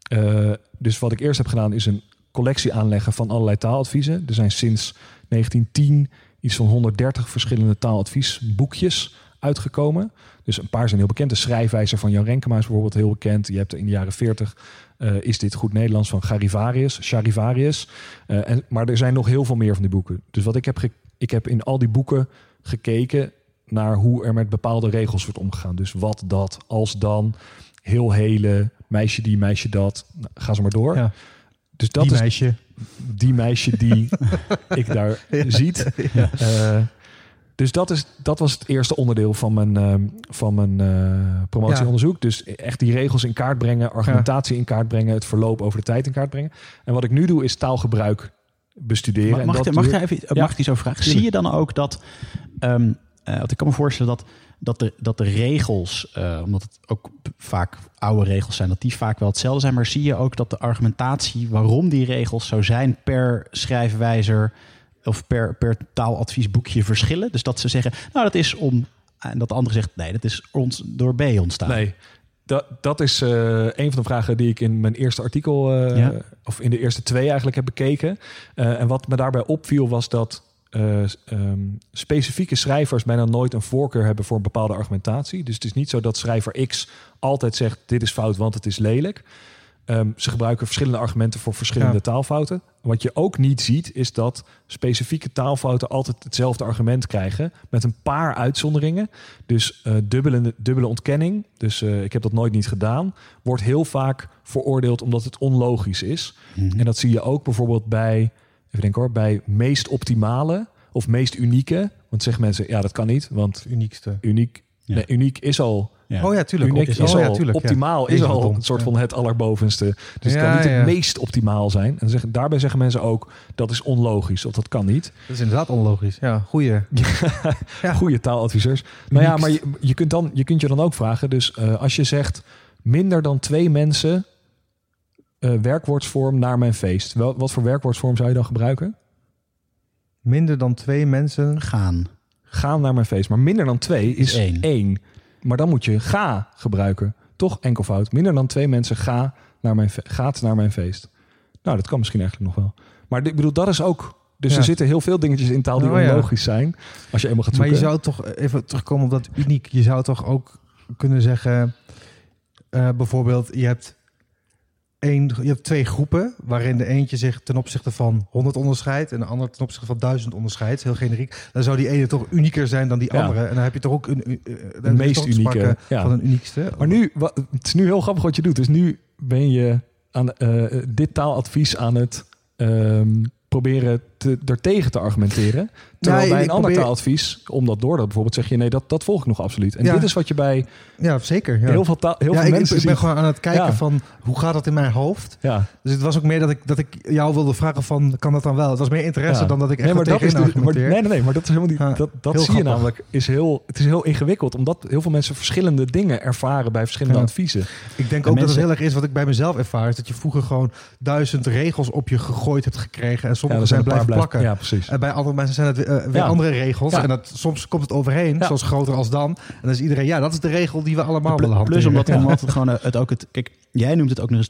Eh, dus wat ik eerst heb gedaan is een collectie aanleggen van allerlei taaladviezen. Er zijn sinds 1910 iets van 130 verschillende taaladviesboekjes uitgekomen. Dus een paar zijn heel bekend. De schrijfwijzer van Jan Renkema is bijvoorbeeld heel bekend. Je hebt in de jaren 40 eh, is dit goed Nederlands van Garivarius, Charivarius. Eh, en, maar er zijn nog heel veel meer van die boeken. Dus wat ik heb, ik heb in al die boeken gekeken naar hoe er met bepaalde regels wordt omgegaan. Dus wat, dat, als dan, heel hele, meisje die, meisje dat. Nou, ga ze maar door. Ja. Dus dat die is meisje. die meisje die (laughs) ik daar ziet. Eh, dus dat, is, dat was het eerste onderdeel van mijn, ehm, van mijn eh, promotieonderzoek. Dus echt die regels in kaart brengen, argumentatie in kaart brengen, het verloop over de tijd in kaart brengen. En wat ik nu doe is taalgebruik bestuderen. Mag, en mag, dat ik- mag, daar even, mag ik die zo vragen? Zie je dan ook dat... eh, want ik kan me voorstellen dat, dat, de, dat de regels... eh, omdat het ook vaak oude regels zijn... dat die vaak wel hetzelfde zijn. Maar zie je ook dat de argumentatie... waarom die regels zo zijn per schrijfwijzer... of per, per taaladviesboekje verschillen? Dus dat ze zeggen, nou dat is om... en dat de andere zegt, nee, dat is ons, door B ontstaan. Nee, dat, dat is eh, een van de vragen die ik in mijn eerste artikel, eh, Ja. of in de eerste twee eigenlijk heb bekeken. En wat me daarbij opviel was dat eh, ehm, specifieke schrijvers bijna nooit een voorkeur hebben voor een bepaalde argumentatie. Dus het is niet zo dat schrijver X altijd zegt: dit is fout, want het is lelijk. Ehm, ze gebruiken verschillende argumenten voor verschillende Ja. taalfouten. Wat je ook niet ziet, is dat specifieke taalfouten altijd hetzelfde argument krijgen. Met een paar uitzonderingen. Dus eh, dubbele, dubbele ontkenning, dus eh, ik heb dat nooit niet gedaan, wordt heel vaak veroordeeld omdat het onlogisch is. Mhm. En dat zie je ook bijvoorbeeld bij, even denken hoor, bij meest optimale of meest unieke. Want zeggen mensen, ja, dat kan niet, want Uniekste. uniek, Ja. nee, uniek is al Ja. Oh ja, tuurlijk. Uniek is al, ja, tuurlijk, ja. optimaal is al een soort van het allerbovenste. Dus het kan niet ja. het meest optimaal zijn. En dan zeggen, daarbij zeggen mensen ook, dat is onlogisch of dat kan niet. Dat is inderdaad onlogisch. Ja, goeie. (laughs) Ja. Goede taaladviseurs. Nou ja, maar je, je, kunt dan, je kunt je dan ook vragen, dus eh, als je zegt minder dan twee mensen eh, werkwoordsvorm naar mijn feest. Wel, wat voor werkwoordsvorm zou je dan gebruiken? Minder dan twee mensen. Gaan. Gaan naar mijn feest. Maar minder dan twee is, Is één. één. Maar dan moet je ga gebruiken. Toch enkelvoud. Minder dan twee mensen ga naar mijn gaat naar mijn feest. Nou, dat kan misschien eigenlijk nog wel. Maar ik bedoel, dat is ook... Dus Ja. er zitten heel veel dingetjes in taal die Oh ja. onlogisch zijn. Als je eenmaal gaat Maar zoeken. je zou toch even terugkomen op dat uniek. Je zou toch ook kunnen zeggen, eh, bijvoorbeeld, je hebt, één, je hebt twee groepen waarin de eentje zich ten opzichte van 100 onderscheidt en de andere ten opzichte van 1000 onderscheidt. Heel generiek. Dan zou die ene toch unieker zijn dan die Ja. andere. En dan heb je toch ook een, een, De meest unieke, ja. van een uniekste. Maar nu, wa- het is nu heel grappig wat je doet. Dus nu ben je aan eh, dit taaladvies aan het ehm, proberen te, er tegen te argumenteren. Terwijl bij een ander probeer- taaladvies, omdat door dat bijvoorbeeld, zeg je nee, dat, dat volg ik nog absoluut. En Ja. dit is wat je bij ja, zeker. Ja. heel veel, taal, heel veel ik, mensen ik ben gewoon aan het kijken van hoe gaat dat in mijn hoofd. Ja, Dus het was ook meer dat ik, dat ik jou wilde vragen van, kan dat dan wel? Het was meer interesse dan dat ik echt nee, maar nee, dat is tegen de- maar, nee, nee, nee, maar dat is helemaal niet. Dat dat zie je namelijk. Is heel, het is heel ingewikkeld, omdat heel veel mensen verschillende dingen ervaren bij verschillende adviezen. Ik denk De ook dat het heel erg is wat ik bij mezelf ervaar. Is dat je vroeger gewoon duizend regels op je gegooid hebt gekregen. En sommige zijn blijven plakken. Ja, precies. En bij andere mensen zijn het weer, eh, weer Ja. andere regels. Ja. En dat, soms komt het overheen, Ja. zoals groter als dan. En dan is iedereen, ja, dat is de regel die we allemaal willen hanteren. Plus omdat, Ja. omdat het gewoon eh, het ook het. Kijk, jij noemt het ook nog eens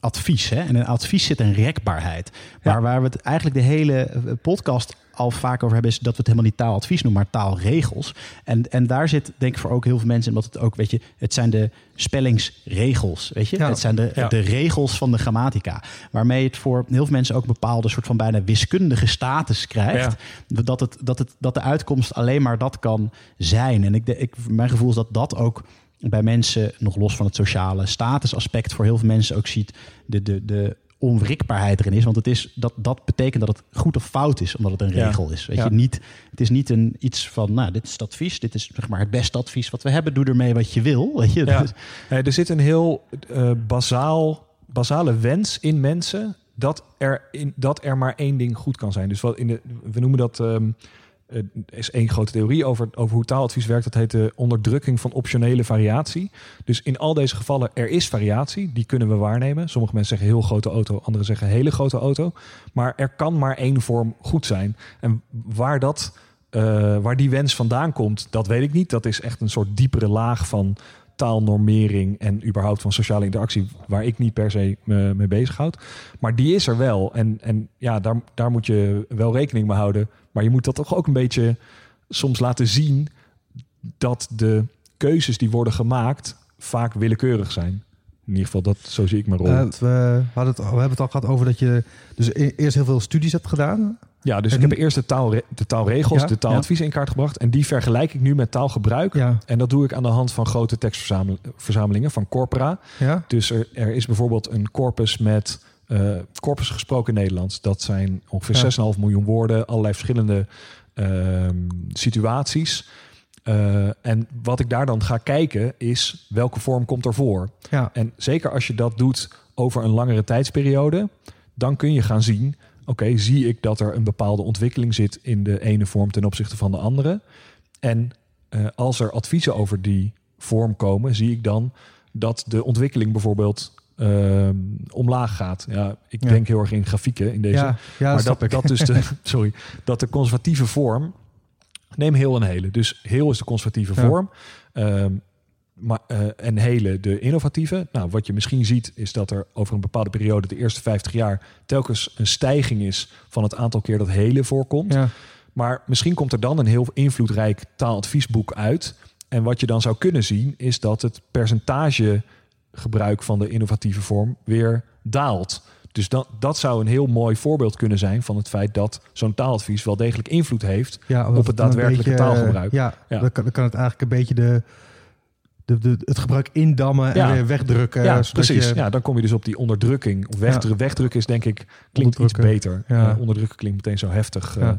taaladvies. Hè? En in advies zit een rekbaarheid. Maar Ja. waar we het eigenlijk de hele eh, podcast al vaak over hebben, is dat we het helemaal niet taaladvies noemen, maar taalregels. En, en daar zit denk ik voor ook heel veel mensen, omdat het ook, weet je, het zijn de spellingsregels. Weet je, Ja. het zijn de, Ja. de regels van de grammatica. Waarmee het voor heel veel mensen ook een bepaalde soort van bijna wiskundige status krijgt. Dat, het, dat, het, dat de uitkomst alleen maar dat kan zijn. En ik, de- ik, mijn gevoel is dat dat ook bij mensen, nog los van het sociale statusaspect, voor heel veel mensen ook ziet de, de, de onwrikbaarheid erin is. Want het is, dat, dat betekent dat het goed of fout is, omdat het een Ja. regel is. Weet Ja. je, niet, het is niet een, iets van, nou, dit is het advies, dit is zeg maar, het beste advies wat we hebben. Doe ermee wat je wil. Weet je? Ja. (laughs) Er zit een heel eh, bazaal, basale wens in mensen dat er, in, dat er maar één ding goed kan zijn. Dus wat in de, we noemen dat. ehm, eh, er is één grote theorie over, over hoe taaladvies werkt. Dat heet de onderdrukking van optionele variatie. Dus in al deze gevallen, er is variatie. Die kunnen we waarnemen. Sommige mensen zeggen heel grote auto, anderen zeggen hele grote auto. Maar er kan maar één vorm goed zijn. En waar dat, eh, waar die wens vandaan komt, dat weet ik niet. Dat is echt een soort diepere laag van taalnormering en überhaupt van sociale interactie, waar ik niet per se me mee bezighoud. Maar die is er wel. En, en ja, daar, daar moet je wel rekening mee houden. Maar je moet dat toch ook een beetje soms laten zien dat de keuzes die worden gemaakt vaak willekeurig zijn. In ieder geval, dat, zo zie ik mijn rol. Eh, we, hadden het, we hebben het al gehad over dat je dus e- eerst heel veel studies hebt gedaan. Ja, dus ik heb eerst de, taalre de taalregels, Ja, de taaladvies in kaart gebracht. En die vergelijk ik nu met taalgebruik. Ja, En dat doe ik aan de hand van grote tekstverzamelingen van corpora. Dus er, er is bijvoorbeeld een corpus met eh, corpus gesproken Nederlands. Dat zijn ongeveer Ja. 6,5 miljoen woorden, allerlei verschillende ehm, situaties. Eh, en wat ik daar dan ga kijken is welke vorm komt ervoor. ja. En zeker als je dat doet over een langere tijdsperiode, dan kun je gaan zien: oké, zie ik dat er een bepaalde ontwikkeling zit in de ene vorm ten opzichte van de andere. En eh, als er adviezen over die vorm komen, zie ik dan dat de ontwikkeling bijvoorbeeld ehm, omlaag gaat. Ja, ik Ja. denk heel erg in grafieken in deze. ja, ja maar dat, dat dus de, (laughs) sorry, dat de conservatieve vorm. Neem heel en hele. Dus heel is de conservatieve vorm. Ehm, maar, eh, en hele de innovatieve. Nou, wat je misschien ziet is dat er over een bepaalde periode, de eerste 50 jaar, telkens een stijging is van het aantal keer dat hele voorkomt. Ja, Maar misschien komt er dan een heel invloedrijk taaladviesboek uit. En wat je dan zou kunnen zien, is dat het percentage gebruik van de innovatieve vorm weer daalt. Dus dat, dat zou een heel mooi voorbeeld kunnen zijn van het feit dat zo'n taaladvies wel degelijk invloed heeft Ja, op het daadwerkelijke beetje, taalgebruik. Ja, Ja. Dan, kan, dan kan het eigenlijk een beetje de, de, de, het gebruik indammen Ja. en weer wegdrukken. ja, precies. je- Ja, dan kom je dus op die onderdrukking. Of wegdru- wegdrukken is denk ik klinkt iets beter. Ja. Eh, onderdrukken klinkt meteen zo heftig. Eh.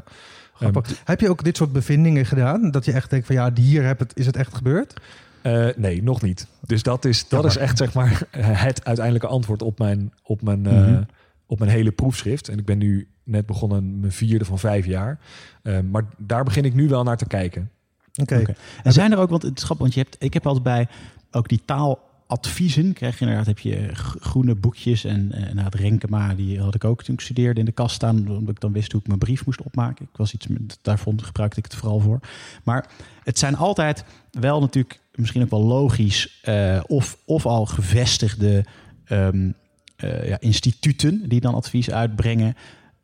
Grappig. Heb je ook dit soort bevindingen gedaan? Dat je echt denkt van ja, hier heb het, is het echt gebeurd? Eh, nee, nog niet. Dus dat is, dat is echt zeg maar het uiteindelijke antwoord op mijn, op, mijn, Mhm. op mijn hele proefschrift. En ik ben nu net begonnen mijn vierde van vijf jaar. Maar daar begin ik nu wel naar te kijken. Oké. En zijn er ook, want het is grappig, want je hebt, ik heb altijd bij ook die taaladviezen, krijg je inderdaad, heb je groene boekjes en eh, nou, het Renkema, die had ik ook toen ik studeerde in de kast staan, omdat ik dan wist hoe ik mijn brief moest opmaken. Ik was iets, met- daarvoor gebruikte ik het vooral voor. Maar het zijn altijd wel natuurlijk, misschien ook wel logisch, eh, of, of al gevestigde ehm, eh, ja, instituten die dan advies uitbrengen.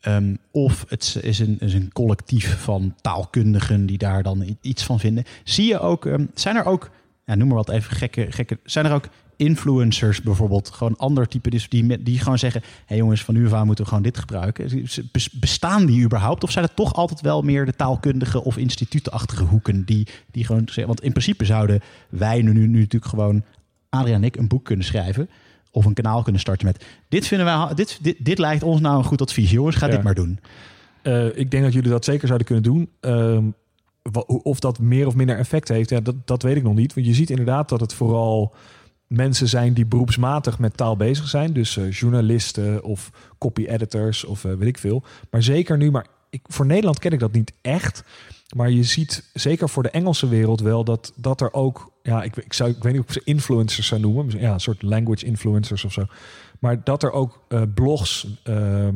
Ehm, of het is een, een collectief van taalkundigen die daar dan iets van vinden. Zie je ook, ehm, zijn er ook, ja, noem maar wat even gekke, gekke, zijn er ook influencers bijvoorbeeld, gewoon ander type, dus die, die gewoon zeggen, hé hey jongens, van nu af aan moeten we gewoon dit gebruiken. Bes- Bestaan die überhaupt? Of zijn het toch altijd wel meer de taalkundige of institutenachtige hoeken die, die gewoon want in principe zouden wij nu, nu natuurlijk gewoon, Adriaan en ik, een boek kunnen schrijven. Of een kanaal kunnen starten met. Dit vinden wij. Dit, dit, dit lijkt ons nou een goed advies. Jongens, ga Ja. dit maar doen. Eh, ik denk dat jullie dat zeker zouden kunnen doen. Ehm, of dat meer of minder effect heeft, ja, dat, dat weet ik nog niet. Want je ziet inderdaad dat het vooral mensen zijn die beroepsmatig met taal bezig zijn. Dus eh, journalisten of copy-editors of eh, weet ik veel. Maar zeker nu, maar ik, voor Nederland ken ik dat niet echt. Maar je ziet zeker voor de Engelse wereld wel dat, dat er ook... Ja, ik, ik, zou, ik weet niet of ze influencers zou noemen. Ja, een soort language influencers of zo. Maar dat er ook eh, blogs, ehm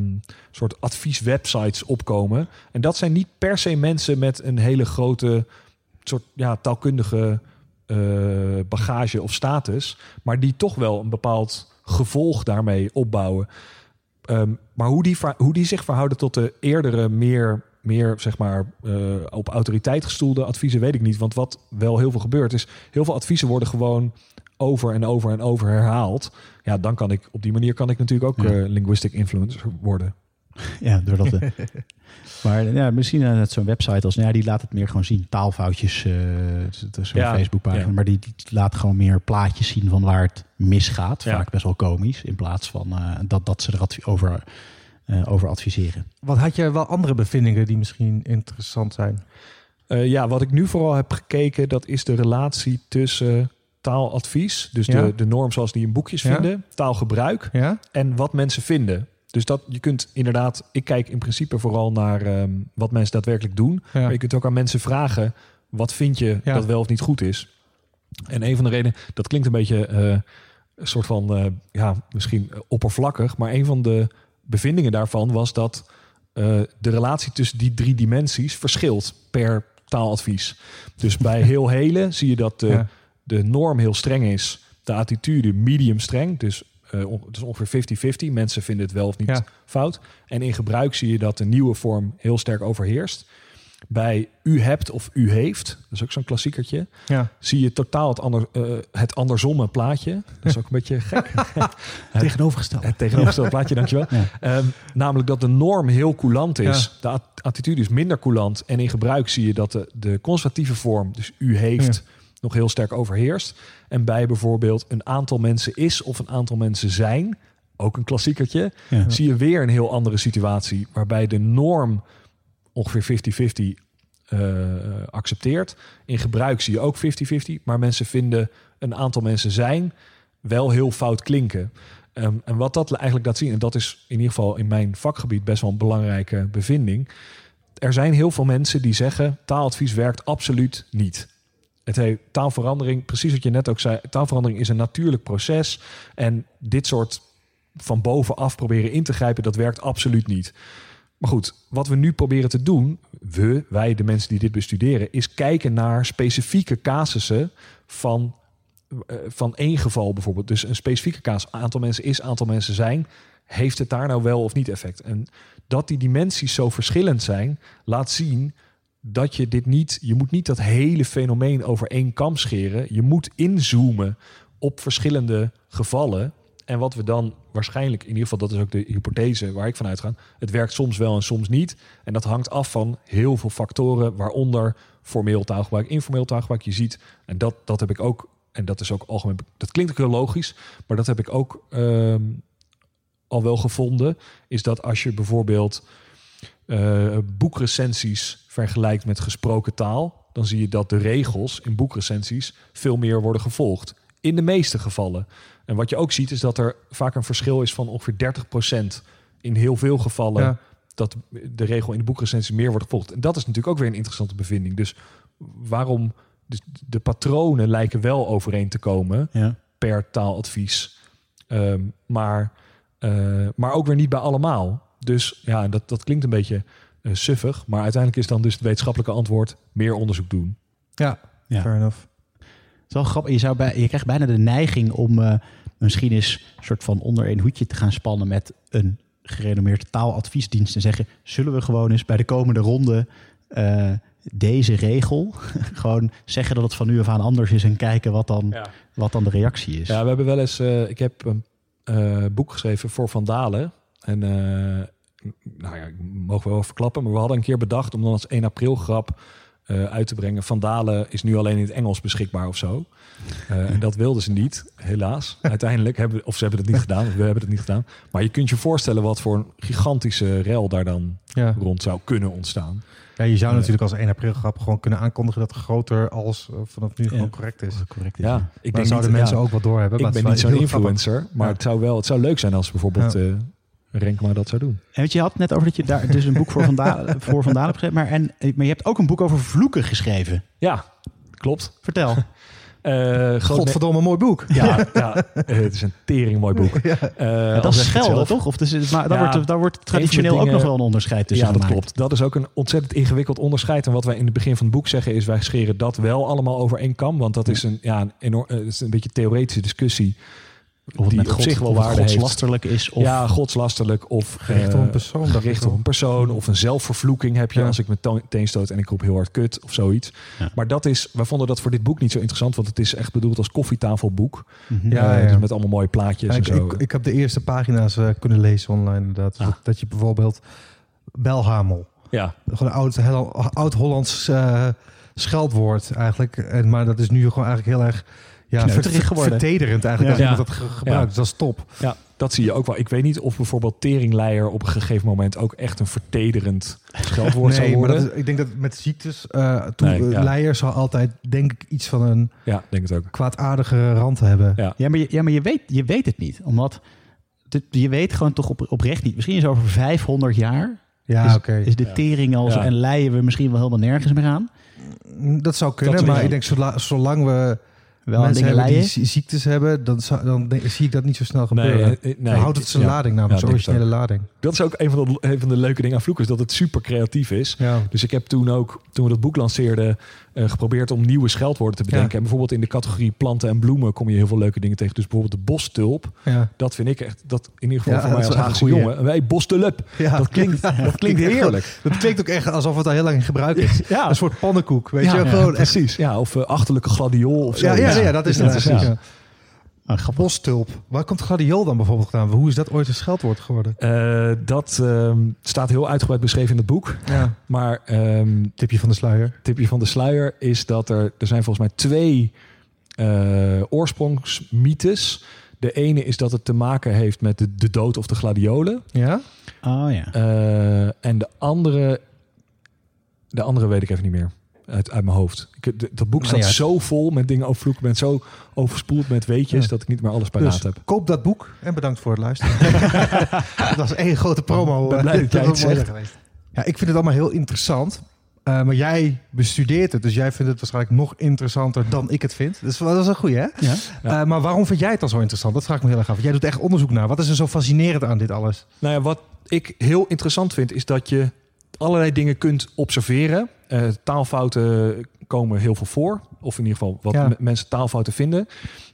soort advieswebsites opkomen. En dat zijn niet per se mensen met een hele grote soort ja, taalkundige eh, bagage of status. Maar die toch wel een bepaald gevolg daarmee opbouwen. Ehm, maar hoe die, hoe die zich verhouden tot de eerdere, meer, meer zeg maar, eh, op autoriteit gestoelde adviezen, weet ik niet. Want wat wel heel veel gebeurt, is heel veel adviezen worden gewoon over en over en over herhaald. Ja, dan kan ik op die manier kan ik natuurlijk ook Ja. eh, linguistic influencer worden. Ja, doordat. de- (laughs) maar ja, misschien uh, zo'n website als. Nou ja, die laat het meer gewoon zien. Taalfoutjes. is zo'n Ja, Facebookpagina. ja. Maar die, die laat gewoon meer plaatjes zien van waar het misgaat. Vaak best wel komisch. In plaats van dat, dat ze er over, over adviseren. Wat had je wel andere bevindingen die misschien interessant zijn? Eh, ja, wat ik nu vooral heb gekeken, dat is de relatie tussen taaladvies, dus Ja. de, de norm zoals die in boekjes Ja. vinden, taalgebruik Ja? en wat mensen vinden. Dus dat je kunt inderdaad, ik kijk in principe vooral naar ehm, wat mensen daadwerkelijk doen. Ja. Maar je kunt ook aan mensen vragen, wat vind je Ja. dat wel of niet goed is? En een van de redenen, dat klinkt een beetje eh, een soort van, eh, ja, misschien oppervlakkig, maar een van de bevindingen daarvan was dat eh, de relatie tussen die drie dimensies verschilt per taaladvies. Dus bij (laughs) heel hele zie je dat de, Ja. de norm heel streng is, de attitude medium streng, dus eh, on- het is ongeveer 50-50. Mensen vinden het wel of niet Ja. fout. En in gebruik zie je dat de nieuwe vorm heel sterk overheerst. Bij u hebt of u heeft, dat is ook zo'n klassiekertje, Ja. zie je totaal het, ander, eh, het andersomme plaatje. Dat is ook een (laughs) beetje gek. Tegenovergesteld. Het tegenovergestelde (laughs) plaatje, dankjewel. Ja. Ehm, namelijk dat de norm heel coulant is. Ja. De at- attitude is minder coulant. En in gebruik zie je dat de, de conservatieve vorm, dus u heeft, nog heel sterk overheerst. En bij bijvoorbeeld een aantal mensen is of een aantal mensen zijn, ook een klassiekertje, Ja. zie je weer een heel andere situatie. Waarbij de norm ongeveer 50-50 eh, accepteert. In gebruik zie je ook 50-50. Maar mensen vinden een aantal mensen zijn wel heel fout klinken. Ehm, en wat dat eigenlijk laat zien, en dat is in ieder geval in mijn vakgebied best wel een belangrijke bevinding. Er zijn heel veel mensen die zeggen taaladvies werkt absoluut niet. Het heeft taalverandering, precies wat je net ook zei, taalverandering is een natuurlijk proces. En dit soort van bovenaf proberen in te grijpen, dat werkt absoluut niet. Maar goed, wat we nu proberen te doen, we, wij, de mensen die dit bestuderen, is kijken naar specifieke casussen van, eh, van één geval bijvoorbeeld. Dus een specifieke casus, aantal mensen is, aantal mensen zijn. Heeft het daar nou wel of niet effect? En dat die dimensies zo verschillend zijn, laat zien dat je dit niet, je moet niet dat hele fenomeen over één kam scheren. Je moet inzoomen op verschillende gevallen. En wat we dan waarschijnlijk, in ieder geval dat is ook de hypothese waar ik van uitga, het werkt soms wel en soms niet. En dat hangt af van heel veel factoren, waaronder formeel taalgebruik, informeel taalgebruik. Je ziet, en dat, dat heb ik ook, en dat is ook algemeen, dat klinkt ook heel logisch, maar dat heb ik ook ehm, al wel gevonden, is dat als je bijvoorbeeld eh, boekrecensies vergelijkt met gesproken taal, dan zie je dat de regels in boekrecensies veel meer worden gevolgd. In de meeste gevallen. En wat je ook ziet is dat er vaak een verschil is van ongeveer 30% in heel veel gevallen. Ja. Dat de regel in de boekrecensie meer wordt gevolgd. En dat is natuurlijk ook weer een interessante bevinding. Dus waarom dus de patronen lijken wel overeen te komen Ja. per taaladvies. Ehm, maar, eh, maar ook weer niet bij allemaal. Dus ja, dat, dat klinkt een beetje eh, suffig. Maar uiteindelijk is dan dus het wetenschappelijke antwoord meer onderzoek doen. Ja, Ja. fair enough. Het is wel grappig. Je, zou bij, je krijgt bijna de neiging om eh, misschien eens een soort van onder een hoedje te gaan spannen met een gerenommeerde taaladviesdienst en zeggen: zullen we gewoon eens bij de komende ronde eh, deze regel (laughs) gewoon zeggen dat het van nu af aan anders is en kijken wat dan, Ja. wat dan de reactie is. Ja, we hebben wel eens. eh, ik heb een eh, boek geschreven voor Van Dalen. En eh, nou ja, mogen we wel verklappen. Maar we hadden een keer bedacht om dan als 1 april grap eh, uit te brengen. Van Dalen is nu alleen in het Engels beschikbaar of zo. Eh, en dat wilden ze niet, helaas. (laughs) Uiteindelijk hebben of ze hebben het niet gedaan, of we hebben het niet gedaan. Maar je kunt je voorstellen wat voor een gigantische rel daar dan Ja. rond zou kunnen ontstaan. ja, je zou Ja. natuurlijk als 1 april grap gewoon kunnen aankondigen dat groter als eh, vanaf nu gewoon correct is. correct is. Ja, ja. ik Maar denk zouden niet, mensen ja, ook wel doorhebben. maar Ik ben niet zo'n grappig. influencer, maar Ja. het zou wel, het zou leuk zijn als bijvoorbeeld Ja. Renkma dat zou doen. En weet je, je had het net over dat je daar dus een boek voor Van Dalen, (laughs) voor Van Dalen hebt geschreven. Maar, en, maar je hebt ook een boek over vloeken geschreven. Ja, klopt. Vertel. (laughs) Eh Godverdomme, mooi boek. Ja, (laughs) ja eh, het is een tering mooi boek. Eh, dat is schelden, zelf. toch? Of dus, maar daar, Ja, wordt, daar wordt traditioneel ook nog wel een onderscheid tussen Ja, dat gemaakt. klopt. Dat is ook een ontzettend ingewikkeld onderscheid. En wat wij in het begin van het boek zeggen is... wij scheren dat wel allemaal over één kam. Want dat is een, ja, een, enorm, het is een beetje theoretische discussie. Of het die met op God, zich wel waarde heeft. godslasterlijk is. Of, ja, godslasterlijk of... Gericht eh, op een persoon, Gericht op een persoon of een zelfvervloeking heb je... Ja. als ik mijn to- teen stoot en ik roep heel hard kut of zoiets. Ja. Maar dat is... Wij vonden dat voor dit boek niet zo interessant... want het is echt bedoeld als koffietafelboek. Mhm. Ja, Eh, ja. Dus met allemaal mooie plaatjes en ik, zo. ik, ik heb de eerste pagina's eh, kunnen lezen online inderdaad. Dus Ah. dat, je bijvoorbeeld belhamel. ja, Gewoon een oud, heel- oud-Hollands eh, scheldwoord eigenlijk. En, maar dat is nu gewoon eigenlijk heel erg ja, Kneuterig geworden. vertederend eigenlijk. Ja. Als iemand dat ge- gebruikt. Ja. Dus dat is top. Ja, dat zie je ook wel. Ik weet niet of bijvoorbeeld teringleier op een gegeven moment ook echt een vertederend scheldwoord zou Nee, maar worden. dat is, ik denk dat met ziektes... eh toen Nee, ja. leier zal altijd denk ik iets van een Ja, denk het ook. kwaadaardige rand hebben. Ja. Ja, maar, je, ja, maar je, weet, je weet het niet. Omdat dit- je weet gewoon toch op, oprecht niet. Misschien is over 500 jaar Ja, is, oké. is de tering al zo Ja. en leien we misschien wel helemaal nergens meer aan. Dat zou kunnen, Dat maar ik denk zola- zolang we Wel aan dingen hebben die ziektes hebben, dan, zou- dan denk- zie ik dat niet zo snel gebeuren. Nee, eh, nee, dan houdt het zijn ja. lading namelijk, Ja, zijn originele lading. Dat is ook een van, de, een van de leuke dingen aan Vloekers, dat het super creatief is. Ja. Dus ik heb toen ook, toen we dat boek lanceerden, eh, geprobeerd om nieuwe scheldwoorden te bedenken. Ja. En bijvoorbeeld in de categorie planten en bloemen kom je heel veel leuke dingen tegen. Dus bijvoorbeeld de bostulp, Ja. dat vind ik echt, dat in ieder geval voor mij als Haagse jongen. Wij bostulp, dat klinkt, dat klinkt heerlijk. Dat klinkt ook echt alsof het al heel lang in gebruik is. Een soort pannenkoek, weet je? Gewoon precies. Ja, of eh, achterlijke gladiool of zo. Ja, ja, ja, dat is Ja, het. Ah, grappig. Bostulp. Waar komt gladiool dan bijvoorbeeld gedaan? Hoe is dat ooit een scheldwoord geworden? Eh, dat ehm, staat heel uitgebreid beschreven in het boek. Ja. Maar ehm, Tipje van de sluier. tipje van de sluier is dat er... Er zijn volgens mij twee eh, oorsprongsmythes. De ene is dat het te maken heeft met de, de dood of de gladiolen. Ja? Oh ja. Eh, en de andere... De andere weet ik even niet meer. Uit, uit mijn hoofd. Ik, de- dat boek Maar staat ja. zo vol met dingen over vloeken. Ik ben zo overspoeld met weetjes Ja. dat ik niet meer alles paraat Dus heb. koop dat boek en bedankt voor het luisteren. (laughs) dat was één grote promo. Ik ben blij dat (laughs) jij was het mooi zegt. geweest. Ja, ik vind het allemaal heel interessant. Eh, maar jij bestudeert het, dus jij vindt het waarschijnlijk nog interessanter dan ik het vind. Dus dat is een goeie, hè? ja. Ja. Eh, maar waarom vind jij het dan zo interessant? Dat vraag ik me heel erg af. Jij doet echt onderzoek naar. Wat is er zo fascinerend aan dit alles? Nou ja, wat ik heel interessant vind, is dat je allerlei dingen kunt observeren. Eh, taalfouten komen heel veel voor. Of in ieder geval wat Ja. mensen taalfouten vinden.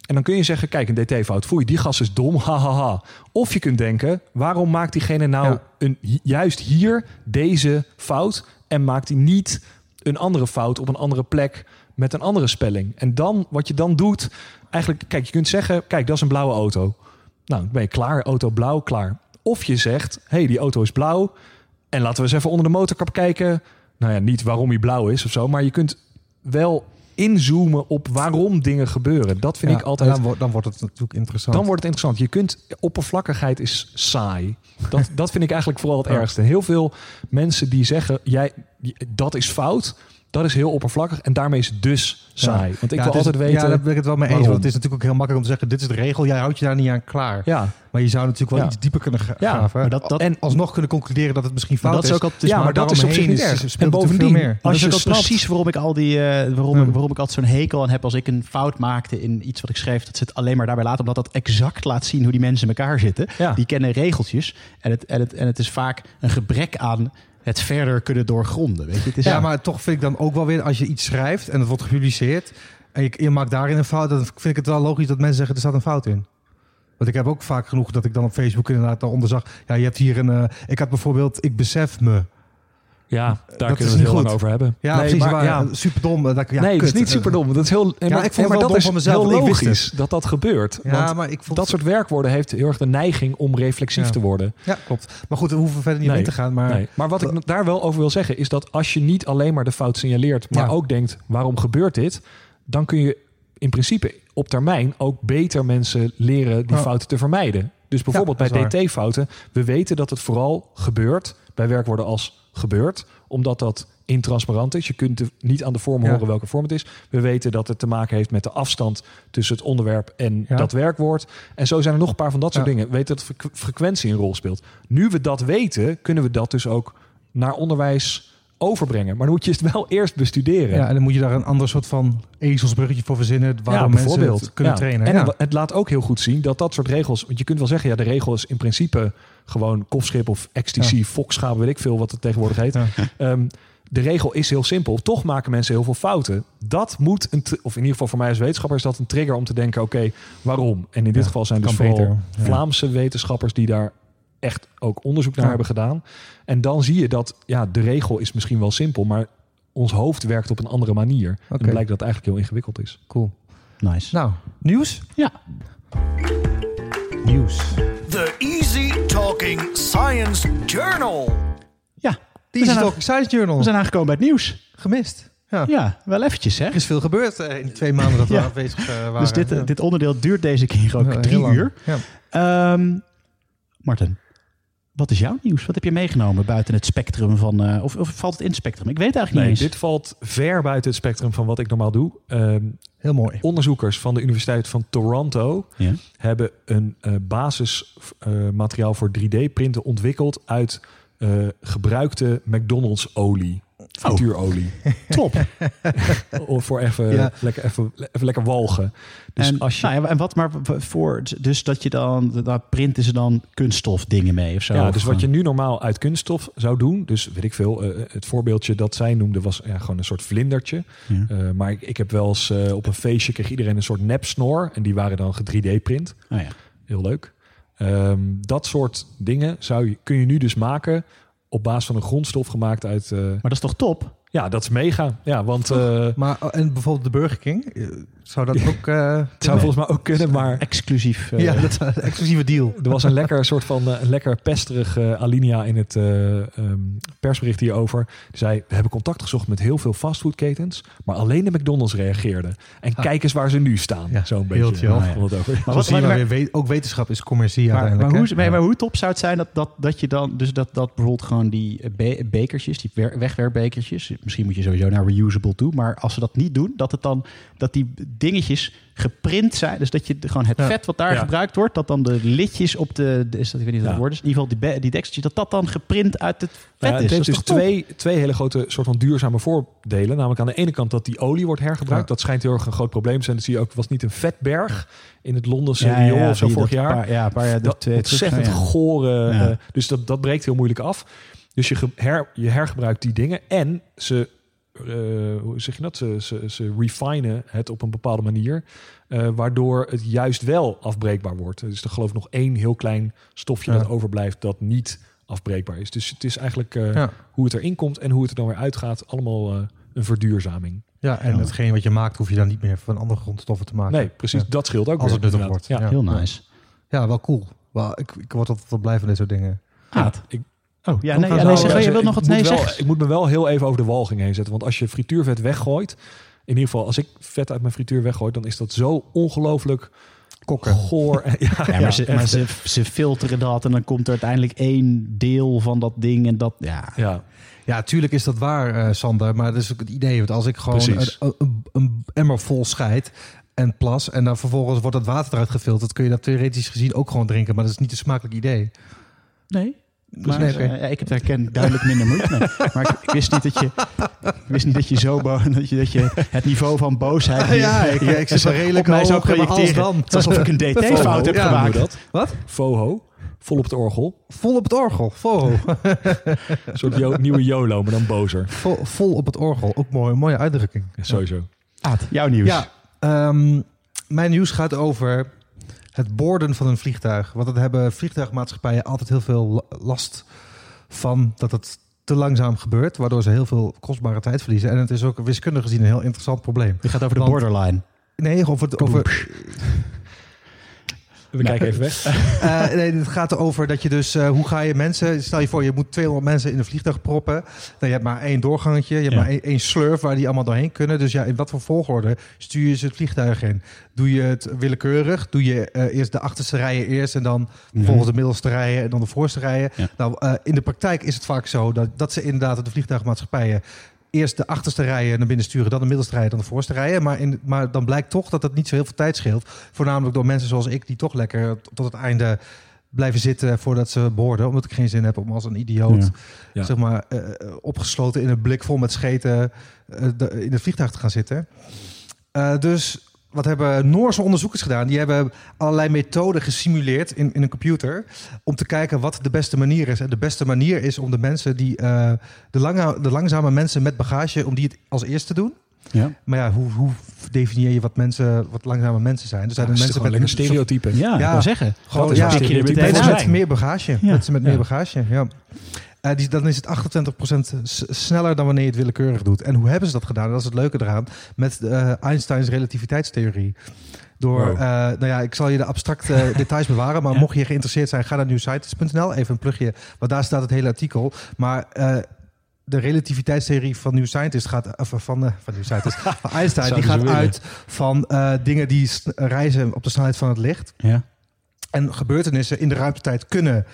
En dan kun je zeggen, kijk, een dt-fout. Foei, die gas is dom, (laughs) hahaha. Of je kunt denken, waarom maakt diegene nou Ja. een, hi- juist hier deze fout... en maakt hij niet een andere fout op een andere plek... met een andere spelling. En dan, wat je dan doet, eigenlijk, kijk, je kunt zeggen, kijk, dat is een blauwe auto. Nou, ben je klaar, auto blauw, klaar. Of je zegt, hey, die auto is blauw. En laten we eens even onder de motorkap kijken. Nou ja, niet waarom hij blauw is of zo, maar je kunt wel inzoomen op waarom dingen gebeuren. Dat vind Ja, ik altijd. Dan, wordt- dan wordt het natuurlijk interessant. Dan wordt het interessant. Je kunt oppervlakkigheid is saai. Dat, (laughs) dat vind ik eigenlijk vooral het ergste. Heel veel mensen die zeggen, jij, dat is fout. Dat is heel oppervlakkig en daarmee is het dus saai. Want ik Ja, wil is- altijd weten. Ja, daar ben ik het wel mee eens. waarom. Want het is natuurlijk ook heel makkelijk om te zeggen... dit is de regel, jij houdt je daar niet aan klaar. ja, Maar je zou natuurlijk wel Ja. iets dieper kunnen graven. dat- dat- en alsnog kunnen concluderen dat het misschien fout dat is ook altijd, ja, maar, dat is op zich niet erg. En bovendien, meer. Dat als je al snapt, precies waarom ik al die, eh, waarom, Hmm. waarom ik altijd zo'n hekel aan heb als ik een fout maakte in iets wat ik schreef. Dat ze het alleen maar daarbij laten, omdat dat exact laat zien hoe die mensen in elkaar zitten. Ja. Die kennen regeltjes en het, en, het, en het is vaak een gebrek aan het verder kunnen doorgronden. Weet je? Het is, Ja, maar toch vind ik dan ook wel weer... als je iets schrijft en het wordt gepubliceerd... en je, je maakt daarin een fout... dan vind ik het wel logisch dat mensen zeggen... er staat een fout in. Want ik heb ook vaak genoeg dat ik dan op Facebook inderdaad daaronder zag... ja, je hebt hier een... eh, ik had bijvoorbeeld... ik besef me. Ja, daar is kunnen we niet het heel goed. lang over hebben. Ja, nee, precies. maar, Maar, ja, Superdom. Dat ja, nee, het is niet super dom. Dat is heel. Ja, maar, ik vond het maar wel dat dom is van mezelf, heel want ik wist logisch dat dat gebeurt. Ja, want maar ik vond dat soort werkwoorden heeft heel erg de neiging om reflexief Ja. te worden. Ja, klopt. Maar goed, we hoeven verder niet Nee. in te gaan. Maar Nee. Maar wat ik daar wel over wil zeggen is dat als je niet alleen maar de fout signaleert, maar Ja. ook denkt waarom gebeurt dit, dan kun je in principe op termijn ook beter mensen leren die fouten te vermijden. Dus bijvoorbeeld dat bij dt-fouten, we weten dat het vooral gebeurt bij werkwoorden als gebeurt, omdat dat intransparant is. Je kunt niet aan de vorm Ja. horen welke vorm het is. We weten dat het te maken heeft met de afstand tussen het onderwerp en Ja. dat werkwoord. En zo zijn er nog een paar van dat soort dingen. We weten dat frequ- frequentie een rol speelt. Nu we dat weten, kunnen we dat dus ook naar onderwijs overbrengen. Maar dan moet je het wel eerst bestuderen. Ja, en dan moet je daar een ander soort van ezelsbruggetje voor verzinnen... waarom mensen het kunnen Ja. trainen. En ja. het laat ook heel goed zien dat dat soort regels... Want je kunt wel zeggen, ja, de regel is in principe gewoon kofschip of ecstasy, Ja. fokschaap, weet ik veel wat het tegenwoordig heet. Ja. Ehm, de regel is heel simpel. Toch maken mensen heel veel fouten. Dat moet, een of in ieder geval voor mij als wetenschapper... is dat een trigger om te denken, oké, waarom? En in dit Ja, geval zijn dus vooral beter. Vlaamse wetenschappers... die daar echt ook onderzoek naar Ja. hebben gedaan. En dan zie je dat, ja, de regel is misschien wel simpel... maar ons hoofd werkt op een andere manier. En blijkt dat het eigenlijk heel ingewikkeld is. Cool. Nice. Nou, nieuws? Ja. Nieuws. Talking Science Journal. Ja, Die zijn is er- ook Science Journal. we zijn aangekomen bij het nieuws. gemist. Ja. Ja, wel eventjes hè. Er is veel gebeurd eh, in die twee maanden dat we (laughs) Ja. afwezig eh, waren. Dus dit, Ja. dit onderdeel duurt deze keer ook drie uur. Ja. Ehm Martin, wat is jouw nieuws? Wat heb je meegenomen buiten het spectrum van... eh, of, of valt het in het spectrum? Ik weet eigenlijk Nee, niet eens. dit valt ver buiten het spectrum van wat ik normaal doe. Ehm, Heel mooi. onderzoekers van de Universiteit van Toronto Ja. hebben een eh, basismateriaal voor 3D-printen ontwikkeld uit eh, gebruikte McDonald's-olie. Frituurolie. Top. (laughs) Of voor even, Ja. lekker, even, even lekker walgen. Dus en, als je, nou ja, en wat maar voor... Dus dat je dan... Daar printen ze dan kunststof dingen mee of zo? ja, dus wat je nu normaal uit kunststof zou doen, dus weet ik veel, eh, het voorbeeldje dat zij noemde was ja, gewoon een soort vlindertje. Ja. Eh, maar ik, ik heb wel eens eh, op een feestje kreeg iedereen een soort nepsnor en die waren dan 3D-print. Oh ja. Heel leuk. Ehm, dat soort dingen zou je, kun je nu dus maken op basis van een grondstof gemaakt uit. eh, Maar dat is toch top? Ja, dat is mega. Ja, want eh, Maar, oh, en bijvoorbeeld de Burger King, eh, zou dat ook... eh, (laughs) zou volgens mij ook kunnen, maar Exclusief. eh, ja, dat is (laughs) een exclusieve deal. (laughs) er was een lekker soort van eh, een lekker pesterig alinea in het eh, ehm, persbericht hierover. Die zei: We hebben contact gezocht met heel veel fastfoodketens, maar alleen de McDonald's reageerde. En Ah. kijk eens waar ze nu staan. Ja, Zo'n beetje. chill. Ja, Ja. vond het over. Maar wat- maar- maar ook wetenschap is commercie Maar, uiteindelijk. maar, hoe, maar, Ja. maar hoe top zou het zijn dat, dat, dat je dan, dus dat, dat bijvoorbeeld gewoon die be- bekertjes, die wer- wegwerpbekertjes, misschien moet je sowieso naar reusable toe, maar als ze dat niet doen, dat het dan, dat die dingetjes geprint zijn, dus dat je gewoon het Ja. vet wat daar Ja. gebruikt wordt, dat dan de lidjes op de, is dat, ik weet niet wat Ja. het woord is, in ieder geval die, die dat dat dan geprint uit het vet Nou ja, is. het heeft dus is toch top? twee, twee hele grote soort van duurzame voordelen. Namelijk aan de ene kant dat die olie wordt hergebruikt. Dat schijnt heel erg een groot probleem te zijn. Dat zie je ook. was niet een vetberg in het Londense Ja, riool ja, of zo vorig jaar. paar- ja, een paar jaar dat ontzettend ja. gore. Eh, dus dat, dat breekt heel moeilijk af. Dus je, her, je hergebruikt die dingen. En ze, eh, hoe zeg je dat? Ze, ze, ze refinen het op een bepaalde manier. eh, waardoor het juist wel afbreekbaar wordt. Dus er geloof ik nog één heel klein stofje Ja. dat overblijft dat niet afbreekbaar is. Dus het is eigenlijk eh, Ja. hoe het erin komt en hoe het er dan weer uitgaat. Allemaal eh, een verduurzaming. Ja, en Ja. hetgeen wat je maakt, hoef je dan niet meer van andere grondstoffen te maken. Nee, precies. Ja. Dat scheelt ook Als het nuttig wordt. Ja. Ja. Heel nice. Ja, wel cool. Wel, ik, ik word altijd wel blij van dit soort dingen. Aad. ik- oh, ja, nee, zo- zeg, je wilt nog ik wat moet nee wel, zeg. Ik moet me wel heel even over de walging heen zetten. Want als je frituurvet weggooit... In ieder geval, als ik vet uit mijn frituur weggooi... dan is dat zo ongelooflijk Kokken. goor. En, (laughs) ja, Ja, maar, ze, maar ze, ze filteren dat en dan komt er uiteindelijk één deel van dat ding en dat, ja. Ja, Ja, tuurlijk is dat waar, eh, Sander. Maar dat is ook het idee. Want als ik gewoon een, Precies. een, een- een emmer vol scheid en plas... en dan vervolgens wordt het water eruit gefilterd... kun je dat theoretisch gezien ook gewoon drinken. Maar dat is niet een smakelijk idee. Nee. Maar, nee, eh, ik heb daar ken duidelijk minder moeite mee. (laughs) Maar ik, ik wist niet dat je, ik wist niet dat je zo dat je, dat je het niveau van boosheid hier- Ja, ik- ik zit wel redelijk op mij zou projecteren. dan. Het is alsof ik een (laughs) DT-fout heb Ja, gemaakt. dat? Wat? Foho. Vol op het orgel. Vol op het orgel. Vol, (laughs) Een soort jo- nieuwe YOLO, maar dan bozer. vol, vol op het orgel. Ook mooi, mooie uitdrukking. Ja, sowieso. Aad, jouw nieuws. Ja, ehm, mijn nieuws gaat over het boorden van een vliegtuig. Want dat hebben vliegtuigmaatschappijen altijd heel veel la- last van dat het te langzaam gebeurt, waardoor ze heel veel kostbare tijd verliezen. En het is ook wiskundig gezien een heel interessant probleem. Het gaat over de Want- borderline. Nee, over het, over, We kijken even weg. (laughs) Eh, nee, het gaat erover dat je dus, eh, hoe ga je mensen, stel je voor je moet 200 mensen in een vliegtuig proppen. Nou, je hebt maar één doorgangetje, je hebt Ja. maar één, één slurf waar die allemaal doorheen kunnen. Dus ja, in wat voor volgorde stuur je ze het vliegtuig in? Doe je het willekeurig? Doe je eh, eerst de achterste rijen eerst en dan vervolgens de middelste rijen en dan de voorste rijen? Ja. Nou, in de praktijk is het vaak zo dat, dat ze inderdaad de vliegtuigmaatschappijen eerst de achterste rijen naar binnen sturen, dan de middelste rijen, dan de voorste rijen. Maar, in, maar dan blijkt toch dat het niet zo heel veel tijd scheelt. Voornamelijk door mensen zoals ik, die toch lekker tot het einde blijven zitten voordat ze boorden. Omdat ik geen zin heb om als een idioot, Ja. Ja. zeg maar, eh, opgesloten in een blik vol met scheten eh, de- in het vliegtuig te gaan zitten. Eh, dus wat hebben Noorse onderzoekers gedaan? Die hebben allerlei methoden gesimuleerd in, in een computer om te kijken wat de beste manier is. En de beste manier is om de mensen die eh, de, lange, de langzame mensen met bagage, om die het als eerste te doen. Ja, Maar ja, hoe, hoe definieer je wat mensen, wat langzame mensen zijn? Er zijn Ja, mensen gewoon met lekker stereotypen. ja, Ja. ik wil zeggen. Gewoon, ja, een stereotype met meer bagage. Ja. Mensen met meer bagage, ja. Eh, die, dan is het 28% s- sneller dan wanneer je het willekeurig doet. En hoe hebben ze dat gedaan? Dat is het leuke eraan. Met eh, Einsteins relativiteitstheorie. Door, Wow. eh, nou ja, ik zal je de abstracte (laughs) details bewaren. Maar Ja. mocht je geïnteresseerd zijn, ga naar newscientist.nl. Even een plugje, want daar staat het hele artikel. Maar de relativiteitstheorie van New Scientist gaat... Of van, van New Scientist, (laughs) van Einstein, die gaat uit van dingen die reizen op de snelheid van het licht. Ja. En gebeurtenissen in de ruimtetijd kunnen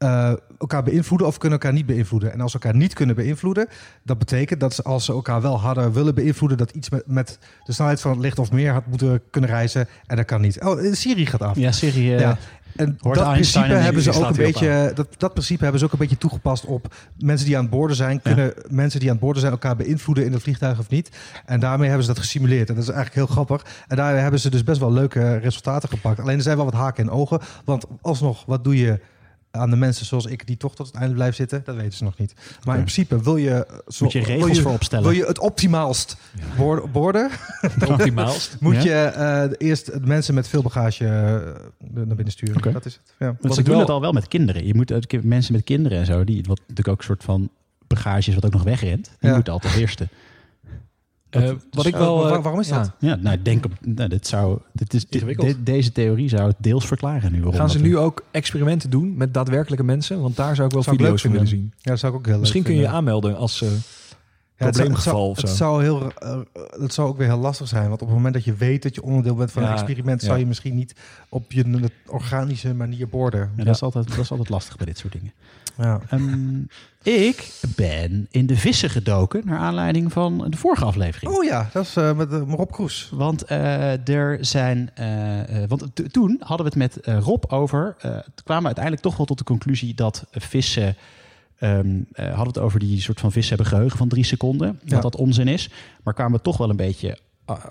eh, elkaar beïnvloeden of kunnen elkaar niet beïnvloeden. En als ze elkaar niet kunnen beïnvloeden, dat betekent dat ze als ze elkaar wel hadden willen beïnvloeden, dat iets met, met de snelheid van het licht of meer had moeten kunnen reizen. En dat kan niet. Oh, Siri gaat af. Ja, serie. eh, Ja. En Hoort dat Einstein principe, en hebben ze ook een beetje, dat, dat principe hebben ze ook een beetje toegepast op mensen die aan het boorden zijn. Kunnen mensen die aan het boorden zijn elkaar beïnvloeden in het vliegtuig of niet? En daarmee hebben ze dat gesimuleerd. En dat is eigenlijk heel grappig. En daar hebben ze dus best wel leuke resultaten gepakt. Alleen er zijn wel wat haken en ogen. Want alsnog, wat doe je aan de mensen zoals ik die toch tot het einde blijven zitten? Dat weten ze nog niet. Maar in principe wil je... Zo, Moet je wil regels je, voor opstellen. Wil je het optimaalst boorden? boorden Optimaalst. (laughs) moet Ja. je eh, eerst de mensen met veel bagage eh, naar binnen sturen. Dat is het. Ja. Want ze ik doen wel- het al wel met kinderen. Je moet mensen met kinderen en zo, die wat natuurlijk ook een soort van bagage is wat ook nog wegrent. Die Ja. moeten altijd eerste. Eh, Dat- wat ik wel... waar- eh, waarom is ja. dat? Ja, nou, ik denk op. Nou, dit zou. Dit is, dit- deze theorie zou het deels verklaren nu. waarom Gaan ze nu ook experimenten doen met daadwerkelijke mensen? Want daar zou ik wel Zou ik video's van willen zien. Ja, dat zou ik ook heel leuk Misschien kun je je aanmelden als... eh, Ja, het zou- probleemgeval het of zou, zo. Het zou, heel, het zou ook weer heel lastig zijn. Want op het moment dat je weet dat je onderdeel bent van Ja, een experiment... ja. zou je misschien niet op je organische manier borden. Ja, dat, is altijd, dat is altijd lastig bij dit soort dingen. Ja. Ehm, ik ben in de vissen gedoken naar aanleiding van de vorige aflevering. Oh ja, dat is eh, met uh, Rob Kroes. Want eh, er zijn. eh, eh, want toen hadden we het met eh, Rob over. eh, kwamen we uiteindelijk toch wel tot de conclusie dat vissen. ehm, eh, hadden we het over die soort van vissen hebben geheugen van drie seconden. Ja. Dat dat onzin is. Maar kwamen we toch wel een beetje eh,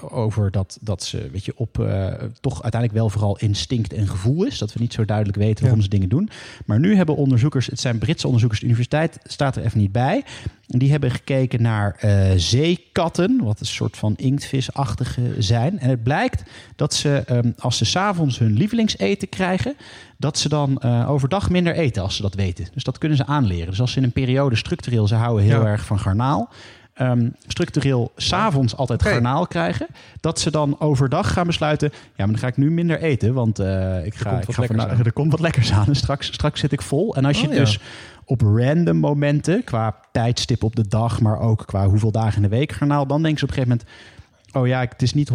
over dat, dat ze, weet je, op eh, toch uiteindelijk wel vooral instinct en gevoel is. Dat we niet zo duidelijk weten waarom Ja. ze dingen doen. Maar nu hebben onderzoekers, het zijn Britse onderzoekers, de universiteit staat er even niet bij. Die hebben gekeken naar eh, zeekatten, wat een soort van inktvisachtige zijn. En het blijkt dat ze, ehm, als ze s'avonds hun lievelingseten krijgen, dat ze dan eh, overdag minder eten als ze dat weten. Dus dat kunnen ze aanleren. Dus als ze in een periode structureel, ze houden heel Ja. erg van garnaal. Ehm, structureel s'avonds altijd garnaal krijgen. Dat ze dan overdag gaan besluiten... ja, maar dan ga ik nu minder eten. Want eh, ik ga, ik ga vandaag- er komt wat lekkers aan. En straks, straks zit ik vol. En als je Oh, ja. dus op random momenten... qua tijdstip op de dag... maar ook qua hoeveel dagen in de week garnaal... dan denken ze op een gegeven moment... Oh ja, het is niet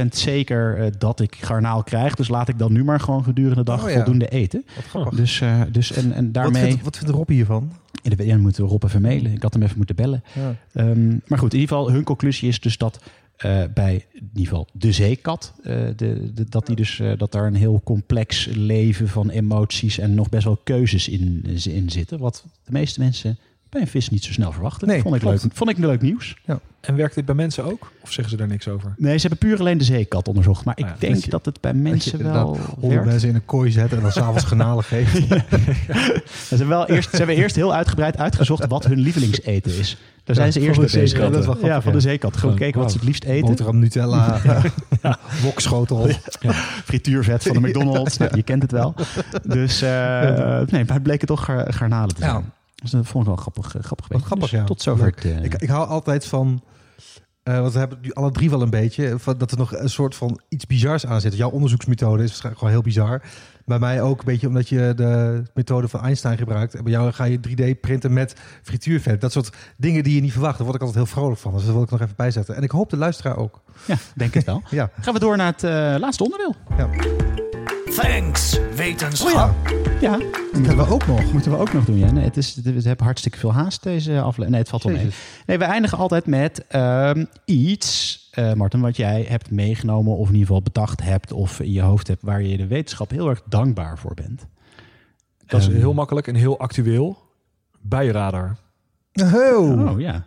100% zeker eh, dat ik garnaal krijg. Dus laat ik dan nu maar gewoon gedurende de dag Oh ja. voldoende eten. Wat. Dus, eh, dus en, en Wat daarmee... vindt, wat vindt Rob hiervan? In de, ja, dan moeten we Rob even mailen. Ik had hem even moeten bellen. Ja. Ehm, maar goed, in ieder geval, hun conclusie is dus dat eh, bij in ieder geval de zeekat, de, de- dat, die dus, dat daar een heel complex leven van emoties en nog best wel keuzes in, in zitten. Wat de meeste mensen bij een vis niet zo snel verwachten. Nee, vond, ik leuk, vond ik leuk nieuws. En werkt dit bij mensen ook? Of zeggen ze daar niks over? Nee, ze hebben puur alleen de zeekat onderzocht. Maar ik Ah ja, denk dat je- dat het bij Dat je mensen wel honderd mensen in een kooi zetten en dan s'avonds (laughs) granalen geven. Ze hebben, wel eerst, ze hebben eerst heel uitgebreid uitgezocht wat hun lievelingseten is. Daar zijn Ja, ze van eerst de bij bezig. Dat ja, grappig, van de ja. zeekat. Gewoon kijken wat ze het liefst eten. Boterham Nutella, (laughs) wokschotel. frituurvet van de (laughs) McDonald's. Nou, je kent het wel. Dus eh, nee, maar het bleken toch gar- garnalen te zijn. Ja. Dus dat vond ik wel grappig, eh, grappig. Wat grappig, Dus ja. Tot zover het, eh, Ik, ik hou altijd van, eh want we hebben het nu alle drie wel een beetje, van dat er nog een soort van iets bizars aan zit. Jouw onderzoeksmethode is waarschijnlijk gewoon heel bizar. Bij mij ook een beetje omdat je de methode van Einstein gebruikt. En bij jou ga je 3D printen met frituurvet. Dat soort dingen die je niet verwacht. Daar word ik altijd heel vrolijk van. Dus dat wil ik nog even bijzetten. En ik hoop de luisteraar ook. ja, denk het wel. (laughs) Ja. Gaan we door naar het laatste onderdeel. Thanks, Oh wetenschap. Ja, Dat hebben we ook nog. moeten we ook nog doen. Ja. Nee, het is, we hebben hartstikke veel haast deze aflevering. Nee, het valt wel mee. Nee, we eindigen altijd met ehm, iets, eh Martin, wat jij hebt meegenomen of in ieder geval bedacht hebt of in je hoofd hebt, waar je de wetenschap heel erg dankbaar voor bent. Dat is Ehm, heel makkelijk en heel actueel. Bijradar. Oh. Oh ja.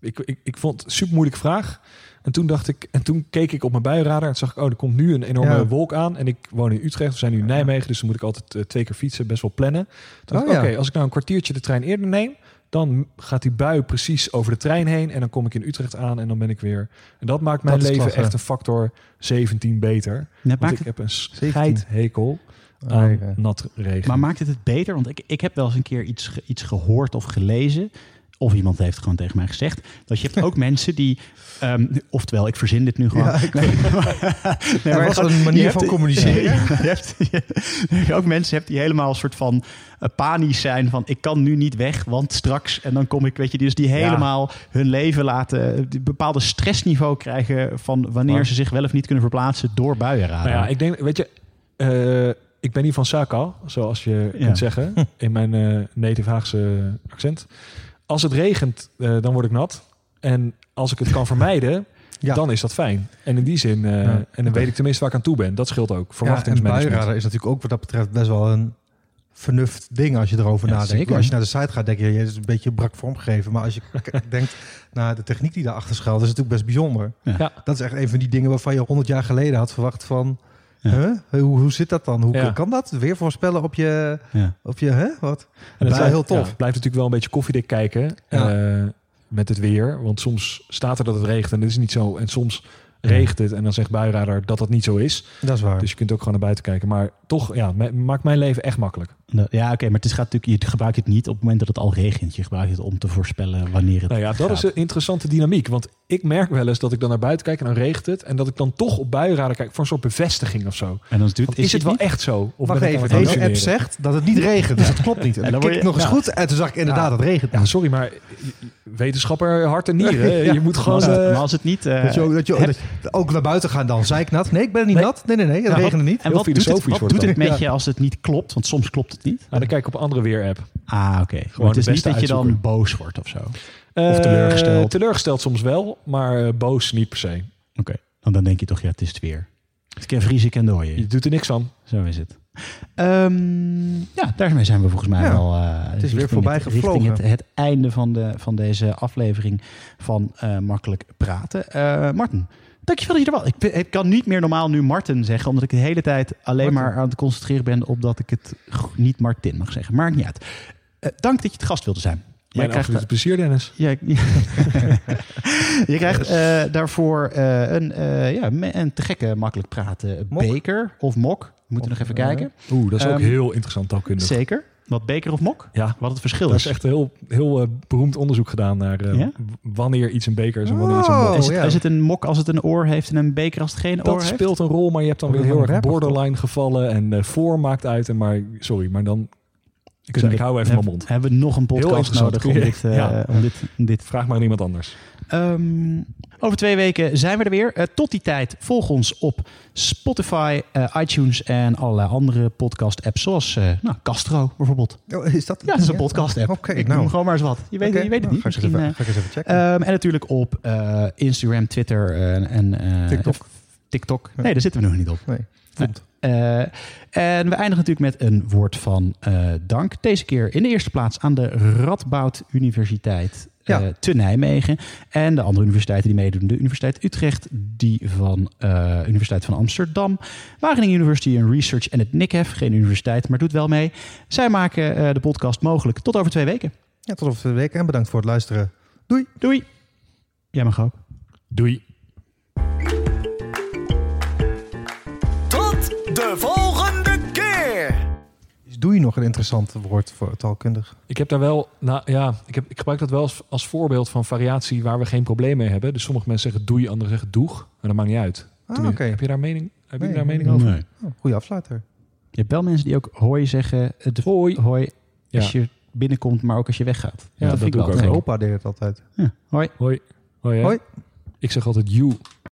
Ik, ik, ik vond het een super moeilijke vraag. En toen dacht ik, en toen keek ik op mijn bijradar en zag ik, oh, er komt nu een enorme Ja. wolk aan. En ik woon in Utrecht, we zijn nu in Nijmegen, dus dan moet ik altijd eh, twee keer fietsen, best wel plannen. Toen dacht Oh, ik, oké, als ik nou een kwartiertje de trein eerder neem, dan gaat die bui precies over de trein heen en dan kom ik in Utrecht aan en dan ben ik weer. En dat maakt mijn Dat leven klasse. echt een factor 17 beter. Net Want ik heb een 17. scheidhekel Oh, aan nat regen. maar maakt het het beter? Want ik, ik heb wel eens een keer iets, iets gehoord of gelezen. Of iemand heeft gewoon tegen mij gezegd. Dat je hebt ook (laughs) mensen die. ehm, oftewel, ik verzin dit nu gewoon. Ja, (laughs) nee, maar was gewoon- een manier hebt- van communiceren. (laughs) je hebt, je ook mensen hebt die helemaal een soort van eh, panisch zijn van ik kan nu niet weg, want straks en dan kom ik, weet je, dus die helemaal hun leven laten, die bepaalde stressniveau krijgen van wanneer Maar- ze zich wel of niet kunnen verplaatsen door buienradar. Nou ja, ik denk, weet je, eh, ik ben niet van Saka, zoals je kunt zeggen, in mijn eh native Haagse accent. Als het regent, eh, dan word ik nat. En als ik het kan vermijden, (laughs) Ja. dan is dat fijn. En in die zin, eh, Ja. en dan weet ik tenminste waar ik aan toe ben. Dat scheelt ook. Ja, en Verwachtingsmanagement. is natuurlijk ook wat dat betreft best wel een vernuft ding als je erover Ja, nadenkt. zeker. Als je naar de site gaat, denk je, je is een beetje brak vormgegeven. Maar als je (laughs) denkt naar de techniek die daarachter schuilt, is het natuurlijk best bijzonder. Ja. Dat is echt een van die dingen waarvan je 100 jaar geleden had verwacht van... Huh? Hoe, hoe zit dat dan? Hoe Ja. kan dat? Weer voorspellen op je... Ja. Op je hè? Wat? En Bij- blijft, heel tof. blijft natuurlijk wel een beetje koffiedik kijken eh, met het weer. Want soms staat er dat het regent en dat is niet zo. En soms regent het en dan zegt buienradar dat dat niet zo is. Dat is waar. Dus je kunt ook gewoon naar buiten kijken. Maar toch, ja, ma- maakt mijn leven echt makkelijk. Ja, oké, maar het is, gaat natuurlijk, je gebruikt het niet op het moment dat het al regent. Je gebruikt het om te voorspellen wanneer het Nou ja, dat gaat. is een interessante dynamiek. Want ik merk wel eens dat ik dan naar buiten kijk en dan regent het. En dat ik dan toch op buienradar kijk voor een soort bevestiging of zo. En dan is, het, is, het wel niet? echt zo? Of Wacht even, het deze app zegt dat het niet regent. Dus dat klopt niet. En, En dan word ik je- nog eens ja. goed en toen zag ik inderdaad, Ja. het regent. Ja, sorry, maar wetenschapper hart en nieren. (laughs) Ja. Je moet Maar gewoon... als, het, eh, maar als het niet... eh, dat je, ook, dat je ook- heb- dat je ook naar buiten gaan dan. Zei ik nat? Nee, ik ben niet Nee. nat. Nee, nee, nee. Het Ja, regende niet. En wat doet het, het dat. met je als het niet klopt? Want soms klopt het niet. nou, dan kijk ik op andere weer-app. Ah, oké. Gewoon Het is niet dat je dan boos wordt of zo. Oké. Eh, teleurgesteld. teleurgesteld soms wel, maar eh, boos niet per se. Want dan denk je toch, ja, het is het weer. Het kan vriezen, kan dooien. Je doet er niks van. Zo is het. Ehm, ja, daarmee zijn we volgens mij Ja, wel... eh, is weer richting voorbij het, richting gevlogen. het, het einde van, de, van deze aflevering van eh, Makkelijk Praten. Eh Martin, dankjewel dat je er was. Ik, ik kan niet meer normaal nu Martin zeggen, omdat ik de hele tijd alleen Martin. maar aan het concentreren ben op dat ik het niet Martin mag zeggen. Maakt niet uit. Eh, dank dat je het gast wilde zijn. Jij Mijn krijgt, plezier, Dennis. ja, (laughs) je krijgt eh, daarvoor eh, een, ja, een te gekke makkelijk praten Mok. beker of mok. We moeten nog even kijken. Oeh, dat is ook Ehm, heel interessant taalkundig. Zeker. Wat beker of mok? Ja, Wat het verschil dat is. is echt een heel, heel eh, beroemd onderzoek gedaan naar eh, Ja? wanneer iets een beker is en wanneer iets een Oh, mok. is, het, ja. is het een mok als het een oor heeft en een beker als het geen oor Dat heeft? speelt een rol, maar je hebt dan Oh, weer dat heel erg borderline gevallen en eh voor maakt uit. En maar, sorry, maar dan... Ik, ik we- hou even mijn mond. Hebben we nog een podcast nodig om (laughs) dit, eh, Ja. om dit, om dit Vraag maar aan iemand anders. Ehm, over twee weken zijn we er weer. Eh, tot die tijd volg ons op Spotify, eh, iTunes en allerlei andere podcast-apps. Zoals eh, nou, Castro bijvoorbeeld. Oh, is dat? Ja, dat is een podcast-app. Oké, ik nou. noem gewoon maar eens wat. Je weet, je weet het nou, niet. Ga ik, eens even, ga ik eens even checken. ehm, en natuurlijk op eh, Instagram, Twitter en eh, TikTok. TikTok. Nee, daar zitten we nog niet op. nee, vond. Eh, en we eindigen natuurlijk met een woord van eh, dank. Deze keer in de eerste plaats aan de Radboud Universiteit eh, Ja. te Nijmegen. En de andere universiteiten die meedoen. De Universiteit Utrecht, die van uh, Universiteit van Amsterdam. Wageningen University and Research en het NICEF. Geen universiteit, maar doet wel mee. Zij maken uh, de podcast mogelijk. Tot over twee weken. Ja, tot over twee weken en bedankt voor het luisteren. Doei. Doei. Jij mag ook. Doei. De volgende keer! Is doei nog een interessant woord voor taalkundig? Ik heb daar wel, nou ja, ik, heb, ik gebruik dat wel als, als voorbeeld van variatie waar we geen probleem mee hebben. Dus sommige mensen zeggen doei, anderen zeggen doeg. Maar dat maakt niet uit. Ah, Toen- oké. Heb je daar mening, heb je Nee, daar mening nee. over? Nee. Oh, goeie afsluiter. Je hebt wel mensen die ook hoi zeggen. Het Hoi. hoi Ja. als je binnenkomt, maar ook als je weggaat. Ja, dat vind doe ik wel wel. Opa deed het altijd. Ja, hoi. Hoi. Hoi. Ik zeg altijd you.